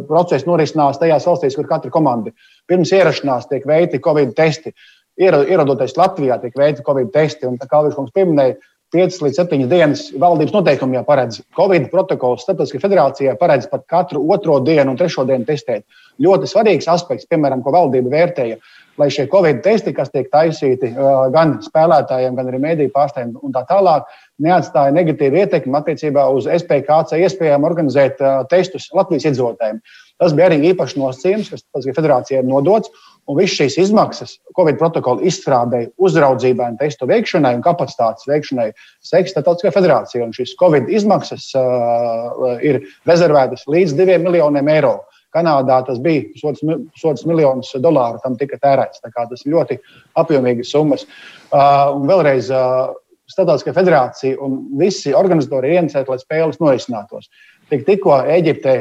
process norisinās tajās valstīs, kur katra komanda pirms ierašanās tiek veikti Covid testi. Ierodoties Latvijā, tiek veikti Covid testi. Un, kā Viņš mums pieminēja, 5 līdz 7 dienas valdības noteikumi jau paredz. Covid protokols Startautiskajā federācijā paredz pat katru otro dienu un trešo dienu testēt. Ļoti svarīgs aspekts, piemēram, ko valdība vērtēja, lai šie Covid testi, kas tiek taisīti gan spēlētājiem, gan arī mēdīju pārstāvjiem un tā tālāk, neatstāja negatīvu ietekmi attiecībā uz SPKC iespējām organizēt testus Latvijas iedzīvotājiem. Tas bija arī īpašs nosacījums, kas federācijai ir nodots. Un visas šīs izmaksas Covid protokola izstrādē, uzraudzībai, testu veikšanai un kapacitātes veikšanai seks Startautiskajā federācijā. Un šīs Covid izmaksas uh, ir rezervētas līdz 2 miljoniem eiro. Kanādā tas bija pusotrs miljonus dolāru, tam tika tērēts. Tas ir ļoti apjomīgas summas. Uh, un vēlreiz uh, Startautiskā federācija un visi organizatori ir ieinteresēti, lai spēles norisinātos. Tik, tikko Eģiptē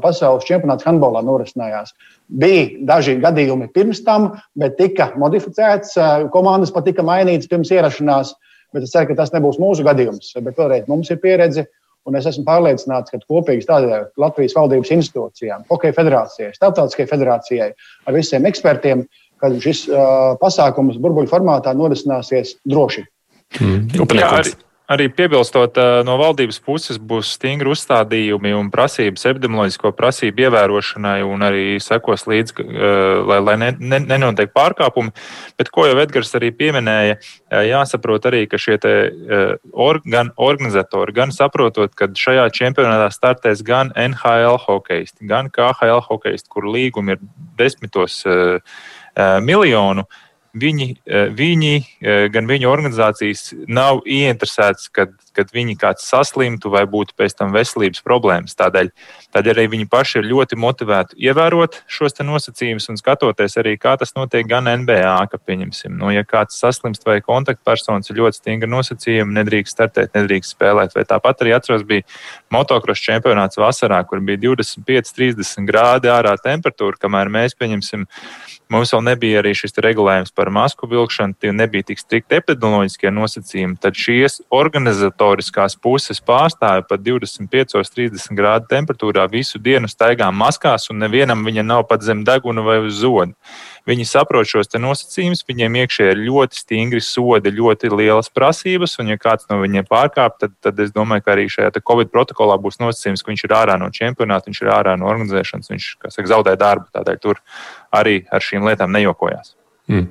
pasaules čempionāts handbolā norisinājās. Bija daži gadījumi pirms tam, bet tika modificēts, komandas pat tika mainītas pirms ierašanās. Bet es ceru, ka tas nebūs mūsu gadījums. Bet vēlreiz mums ir pieredze, un es esmu pārliecināts, ka kopīgi strādājot Latvijas valdības institūcijām, Hokeja federācijai, Startautiskajai federācijai, ar visiem ekspertiem, ka šis uh, pasākums burbuļu formātā norisināsies droši. Mm. Jā, arī, piebilstot, no valdības puses būs stingri uzstādījumi un prasības epidemioloģisko prasību ievērošanai, un arī sekos līdzi, lai, lai ne, ne, nenotiek pārkāpumi. Bet, ko jau Edgars arī pieminēja, jāsaprot arī, ka šie te, or, gan organizatori, gan saprotot, ka šajā čempionātā startēs gan NHL hokeisti, gan KHL hokeisti, kur līgumi ir desmitos miljonu. Uh, viņi, eh, viņi, eh, gan viņu organizācijas nav ieinteresētas, kad, kad viņi kāds saslimtu vai būtu pēc tam veselības problēmas. Tādēļ, tādēļ arī viņi paši ir ļoti motivēti ievērot šos nosacījumus un skatoties arī, kā tas notiek gan NBA, ka, pieņemsim, nu, ja kāds saslimst vai kontaktpersonas ir ļoti stingri nosacījumi, nedrīkst startēt, nedrīkst spēlēt. Vai tāpat arī atceros, bija motocross čempionāts vasarā, kur bija 25, 30 grādi ārā temperatūra, kamēr mēs pieņemsim Mums vēl nebija arī šis regulējums par masku vilkšanu, tie nebija tik strikti epidemioloģiskie nosacījumi. Tad šīs organizatoriskās puses pārstāvja pat 25, 30 grādu temperatūrā visu dienu staigā maskās, un nevienam viņa nav pat zem deguna vai uz zodu. Viņi saprot šos nosacījumus, viņiem iekšē ir ļoti stingri sodi, ļoti lielas prasības, un ja kāds no viņiem pārkāp, tad, tad es domāju, ka arī šajā Covid protokolā būs nosacījums, ka viņš ir ārā no čempionāta, viņš ir ārā no organizēšanas, viņš saka, zaudē darbu. Tādēļ tur arī ar šīm lietām nejokojās. Mm.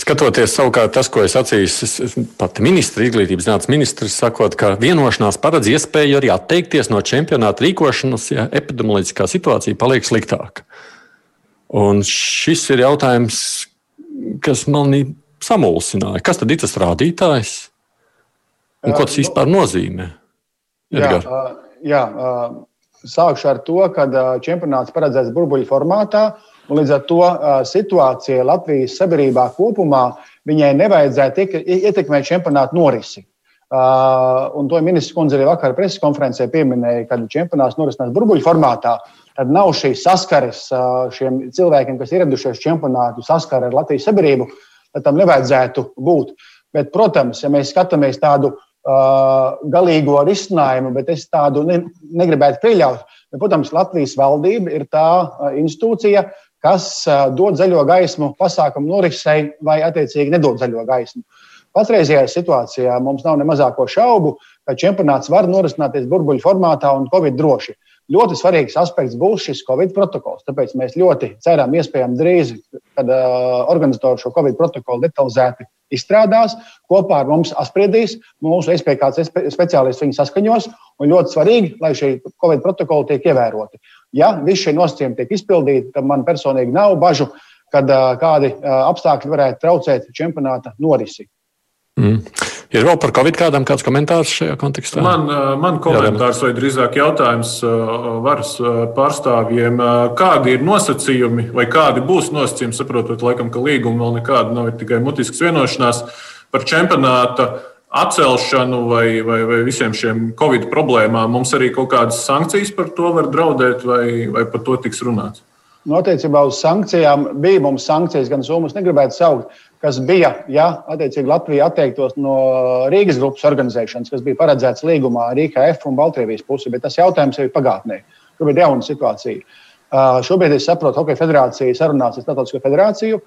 Skatoties savukārt tas, ko es atceros, pat ministra, izglītības zinātnes ministrs, sakot, ka vienošanās paredz iespēju arī atteikties no čempionāta rīkošanas, ja epidemioloģiskā situācija paliek sliktāka. Un šis ir jautājums, kas manī samulsināja. Kas tad ir tas rādītājs? Un ko tas vispār nozīmē? Edgar? Jā, jā, sākšu ar to, ka čempionāts paredzēts burbuļu formātā. Un līdz ar to situācija Latvijas sabiedrībā kopumā viņai nevajadzētu ietekmēt čempionātu norisi. Uh, un to ministrs kundze arī vakar preses konferencē pieminēja, kad čempionāts norisinās burbuļu formātā. Tad nav šīs saskares uh, šiem cilvēkiem, kas ieradušies čempionātu, saskara ar Latvijas sabiedrību. Tad tam nevajadzētu būt. Bet, protams, ja mēs skatāmies tādu uh, galīgo risinājumu, bet es tādu ne, negribētu pieļaut, bet, protams, Latvijas valdība ir tā institūcija, kas dod zaļo gaismu pasākumu norisei vai attiecīgi nedod zaļo gaismu. Patreizajā situācijā mums nav ne mazāko šaubu, ka čempionāts var norisināties burbuļu formātā un covid droši. Ļoti svarīgs aspekts būs šis Covid protokols. Tāpēc mēs ļoti ceram, iespējams, drīz, kad uh, organizatori šo Covid protokolu detalizēti izstrādās, kopā ar mums apspriedīs, mūsu SPK speciālisti viņu saskaņos. Un ļoti svarīgi, lai šie Covid protokoli tiek ievēroti. Ja visi šie nosacījumi tiek izpildīti, tad man personīgi nav bažu, kad kādi apstākļi varētu traucēt čempionāta norisi. Mm. Ir vēl par Covid kādam kāds komentārs šajā kontekstā? Man, man komentārs vai drīzāk jautājums varas pārstāvjiem, kādi ir nosacījumi vai kādi būs nosacījumi, saprotot, laikam, ka līguma vēl nekāda nav, ir tikai mutisks vienošanās par čempionāta atcelšanu vai, vai, vai visiem šiem Covid problēmām. Mums arī kaut kādas sankcijas par to var draudēt vai, vai par to tiks runāts? Nu, attiecībā uz sankcijām bija mums sankcijas, gan summas negribētu saukt, kas bija, ja Latvija atteiktos no Rīgas grupas organizēšanas, kas bija paredzēts līgumā ar IKF un Baltkrievijas pusi, bet tas jautājums jau ir pagātnē. Tur bija jauna situācija. Uh, šobrīd es saprotu, ka Hokeja federācija sarunās ar Startautisko federāciju.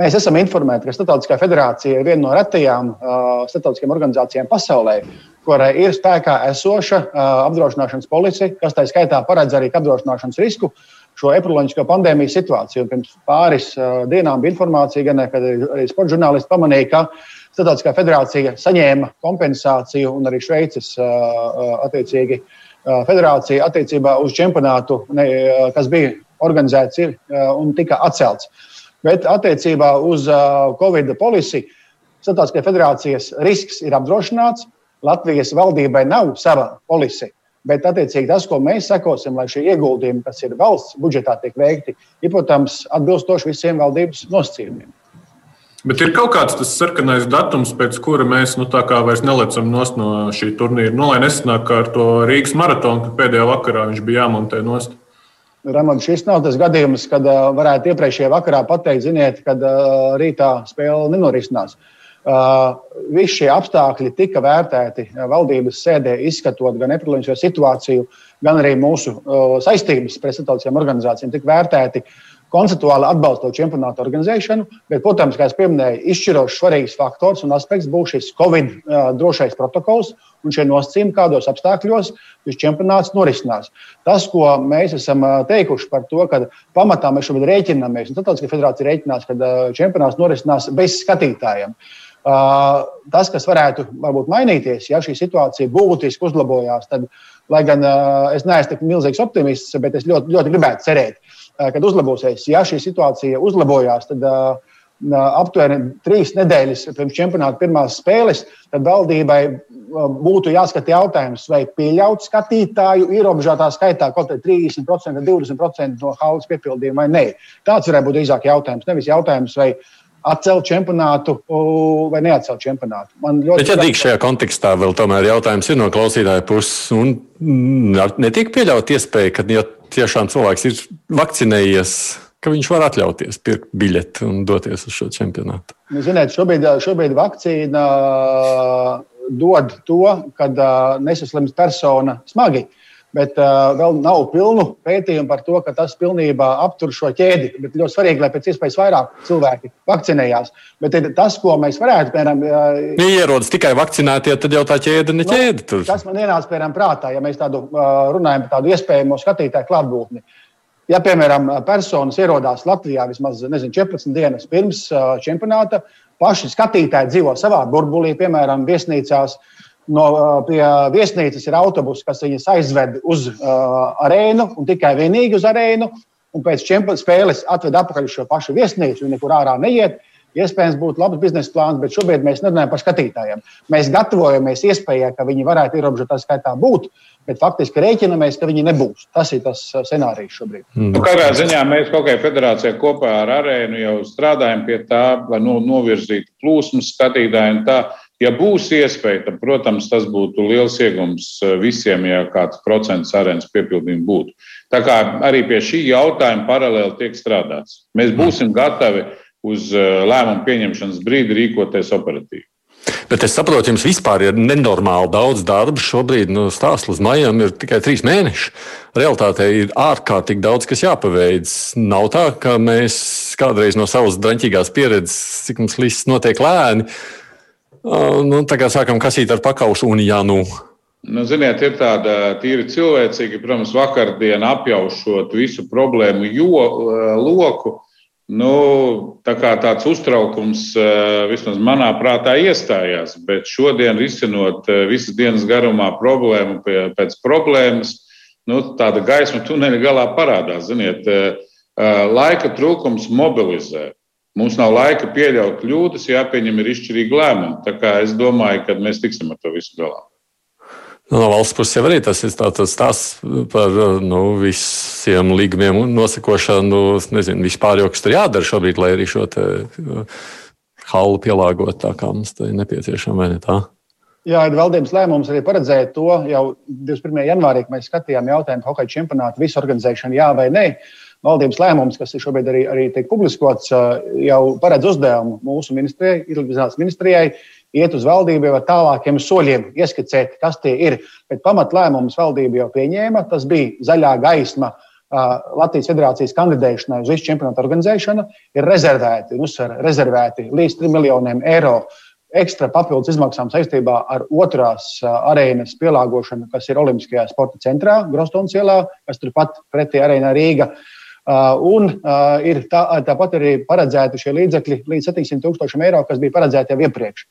Mēs esam informēti, ka Startautiskā federācija ir viena no retajām uh, starptautiskajām organizācijām pasaulē, kurai ir spēkā esoša uh, apdrošināšanas policija, kas tā skaitā paredz arī apdrošināšanas risku. Uh, šo epidemioloģisko pandēmijas situāciju. Un pirms pāris uh, dienām bija informācija, gan arī, arī sporta žurnālisti pamanīja, ka Startautiskā federācija saņēma kompensāciju un arī Šveices uh, uh attiecīgi uh, federācija attiecībā uz čempionātu, ne, uh, kas bija organizēts ir, uh, un tika atcelts. Bet attiecībā uz Covid policiju Startautiskajā federācijas risks ir apdrošināts. Latvijas valdībai nav sava policija. Bet, attiecīgi, tas, ko mēs sekosim, lai šie ieguldījumi, kas ir valsts budžetā, tiek veikti, ir, protams, atbilstoši visiem valdības nosacījumiem. Bet ir kaut kāds tas sarkanais datums, pēc kura mēs nu, vairs nelecam no šī turnīra. Nu, lai nesanāk ar to Rīgas maratonu, kad pēdējā vakarā viņš bija jāmontē nost. Ramon, šis nav tas gadījums, kad uh, varētu iepriekšējā vakarā pateikt, ziniet, kad uh, rītā spēle nenorisinās. Uh, visi šie apstākļi tika vērtēti uh, valdības sēdē, izskatot gan epidemioloģisko situāciju, gan arī mūsu uh, saistības pret starptautiskajām organizācijām. Tika vērtēti konceptuāli atbalstot čempionātu organizēšanu, bet, protams, kā jau minēju, izšķirošs svarīgs faktors un aspekts būs šis Covid drošais protokols un šie nosacījumi, kādos apstākļos šis čempionāts norisinās. Tas, ko mēs esam teikuši par to, ka pamatā mēs šobrīd rēķinamies, un Startautiskā federācija rēķinās, ka čempionāts norisinās bez skatītājiem. Uh, tas, kas varētu varbūt, mainīties, ja šī situācija būtiski uzlabojās, tad, lai gan es neesmu tik milzīgs optimists, bet es ļoti, ļoti gribētu cerēt, uh, ka uzlabosies. Ja šī situācija uzlabojās, tad aptuveni trīs nedēļas pirms čempionāta pirmās spēles, tad valdībai būtu jāskata jautājums, vai pieļaut skatītāju ierobežotā skaitā kaut kādā 30%, 20% no haulas piepildījuma vai nē. Tāds varētu būt drīzāk jautājums. Nevis jautājums, vai atcelt čempionātu vai neatcelt čempionātu. Man ļoti Bet, ja drīkst šajā kontekstā vēl tomēr jautājums ir no klausītāja puses, un mm, netiek pieļaut iespēja, ka ja tiešām cilvēks ir vakcinējies, ka viņš var atļauties pirkt biļeti un doties uz šo čempionātu. Nu, ziniet, šobrīd, šobrīd vakcīna dod to, kad nesaslims persona smagi. Uh, bet uh, vēl nav pilnu pētījumu par to, ka tas pilnībā aptur šo ķēdi. Bet ļoti svarīgi, lai pēc iespējas vairāk cilvēki vakcinējās. Bet tas, ko mēs varētu, piemēram, uh, ierodas tikai vakcinētie, tad jau tā ķēde ne nu, ķēde. Tur. Tas man ienāca piemēram prātā, ja mēs tādu uh, runājam par tādu iespējamo skatītāju klātbūtni. Ja, piemēram, personas ierodās Latvijā vismaz nezinu, 14 dienas pirms čempionāta, paši skatītāji dzīvo savā burbulī, piemēram, viesnīcās, uh, no, pie viesnīcas ir autobus, kas viņus aizved uz uh, arēnu un tikai vienīgi uz arēnu. Un pēc spēles atved atpakaļ uz šo pašu viesnīcu, un nekur ārā neiet. Iespējams, būtu labs biznesa plāns, bet šobrīd mēs nerunājam par skatītājiem. Mēs gatavojamies iespējai, ka viņi varētu ierobežotā skaitā būt, bet faktiski rēķinamies, ka viņi nebūs. Tas ir tas scenārijs šobrīd. Mm. Nu, katrā ziņā mēs kaut kādā federācijā kopā ar arēnu jau strādājam pie tā, lai no, novirzītu plūsmas skatītājiem. Ja būs iespēja, tad, protams, tas būtu liels iegums eh, visiem, ja kāds procents arēnas piepildījuma būtu. Tā kā arī pie šī jautājuma paralēli tiek strādāts. Mēs būsim gatavi uz eh, lēmumu pieņemšanas brīdi rīkoties operatīvi. Bet es saprotu, jums vispār ir nenormāli daudz darba. Šobrīd nu, stāsta līdz maijam ir tikai trīs mēneši. Realtātē ir ārkārtīgi daudz, kas jāpaveic. Nav tā, ka mēs kādreiz no savas draņķīgās pieredzes, cik mums viss notiek lēni, nu, tā kā sākam kasīt ar pakaušu un jā, nu. Nu, ziniet, ir tāda tīri cilvēcīga, protams, vakardien apjaušot visu problēmu jo, loku. Nu, tā kā tāds uztraukums vismaz manā prātā iestājās, bet šodien risinot visas dienas garumā problēmu pēc problēmas, nu, tāda gaisma tuneļa galā parādās. Ziniet, laika trūkums mobilizē. Mums nav laika pieļaut kļūdas, jāpieņem ir izšķirīgi lēmumi. Tā kā es domāju, ka mēs tiksim ar to visu galā. Nu, no valsts puses jau arī tas ir tāds stāsts par nu, visiem līgumiem nosakošanu. Nezinu, vispār jau kas tur jādara šobrīd, lai arī šo halu pielāgotu tā, kā mums tā ir nepieciešama, vai ne tā? Jā, ir valdības lēmums arī paredzēt to jau 21. janvārī, kad mēs skatījām jautājumu par hokeja čempionātu visu organizēšanu, jā vai nē. Valdības lēmums, kas šobrīd arī, arī tiek publiskots, jau paredz uzdevumu mūsu ministrijai, Izglītības ministrijai, iet uz valdību ar tālākiem soļiem, ieskicēt, kas tie ir. Bet pamatlēmumus valdība jau pieņēma. Tas bija zaļā gaisma Latvijas federācijas kandidēšanai uz visu čempionātu organizēšanu. Ir rezervēti, uzsver, rezervēti līdz 3 miljoniem eiro ekstra papildus izmaksām saistībā ar otrās arēnas pielāgošanu, kas ir Olimpiskajā sporta centrā, Grostons ielā, kas turpat pretī arēnā Rīga. Un ir tā, tāpat arī paredzēti šie līdzekļi līdz 700 tūkstošiem eiro, kas bija paredzēti jau iepriekš.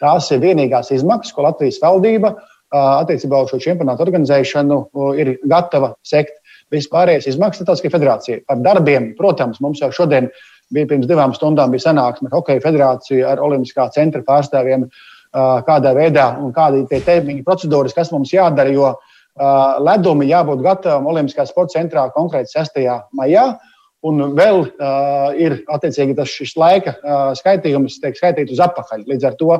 Tās ir vienīgās izmaksas, ko Latvijas valdība attiecībā uz šo čempionātu organizēšanu ir gatava sekt. Vispārējais izmaksas Latvijas federācija. Par darbiem, protams, mums jau šodien bija pirms divām stundām bija sanāksme Hokeja federācija ar Olimpiskā centra pārstāvjiem, kādā veidā un kādi ir termiņi, procedūras, kas mums jādara. Jo ledumi jābūt gatavam Olimpiskā sporta centrā konkrēti 6. maijā. Un vēl uh, ir attiecīgi tas laika uh, skaitījums, tiek skaitīts uz atpakaļ. Līdz ar to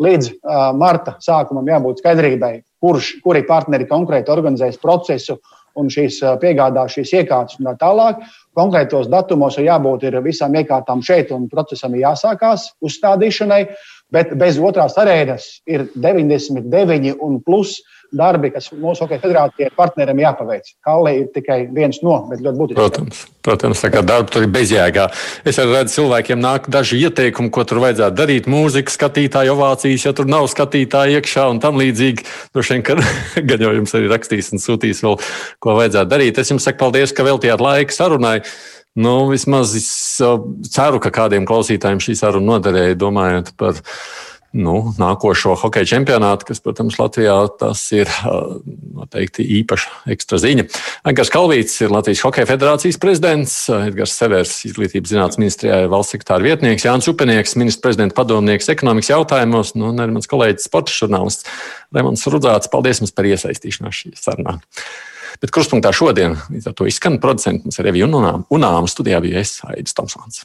līdz uh, marta sākumam jābūt skaidrībai, kurš, kuri partneri konkrēti organizēs procesu un šīs piegādās šīs iekārtas un tā tālāk. Konkrētos datumos ir jābūt ir visām iekārtām šeit, un procesam jāsākās uzstādīšanai, bet bez otrās arēnas ir 99 un plus darbi, kas mūsu Hokeja federācijai partneriem jāpaveic. Kalē ir tikai viens no, bet ļoti būtisks. Protams, protams tā kā darba tur ir bezjēgā. Es arī redzu, cilvēkiem nāk daži ieteikumi, ko tur vajadzētu darīt. Mūzika, skatītāja ovācijas, ja tur nav skatītāja iekšā un tam līdzīgi. Droši vien, ka gan jau jums arī rakstīs un sūtīs vēl, ko vajadzētu darīt. Es jums saku paldies, ka veltījāt laiku sarunai. Nu, vismaz es ceru, ka kādiem klausītājiem šī saruna noderēja, domājot par nu, nākošo hokeja čempionātu, kas, protams, Latvijā tas ir noteikti īpaša ekstra ziņa. Edgars Kalvīts ir Latvijas Hokeja federācijas prezidents, Edgars Severs, izglītības zinātnes ministrijā valsts sekretāra vietnieks, Jānis Upenieks, ministrs prezidenta padomnieks ekonomikas jautājumos, nu, un arī mans kolēģis sporta žurnālists Remons Rudzāts. Paldies jums par iesaistīšanos šajā sarunā. Bet kruspunktā šodien līdz ar to izskan producents mums ir Revija un Unām. Studijā bija es, Aidis Tomsons.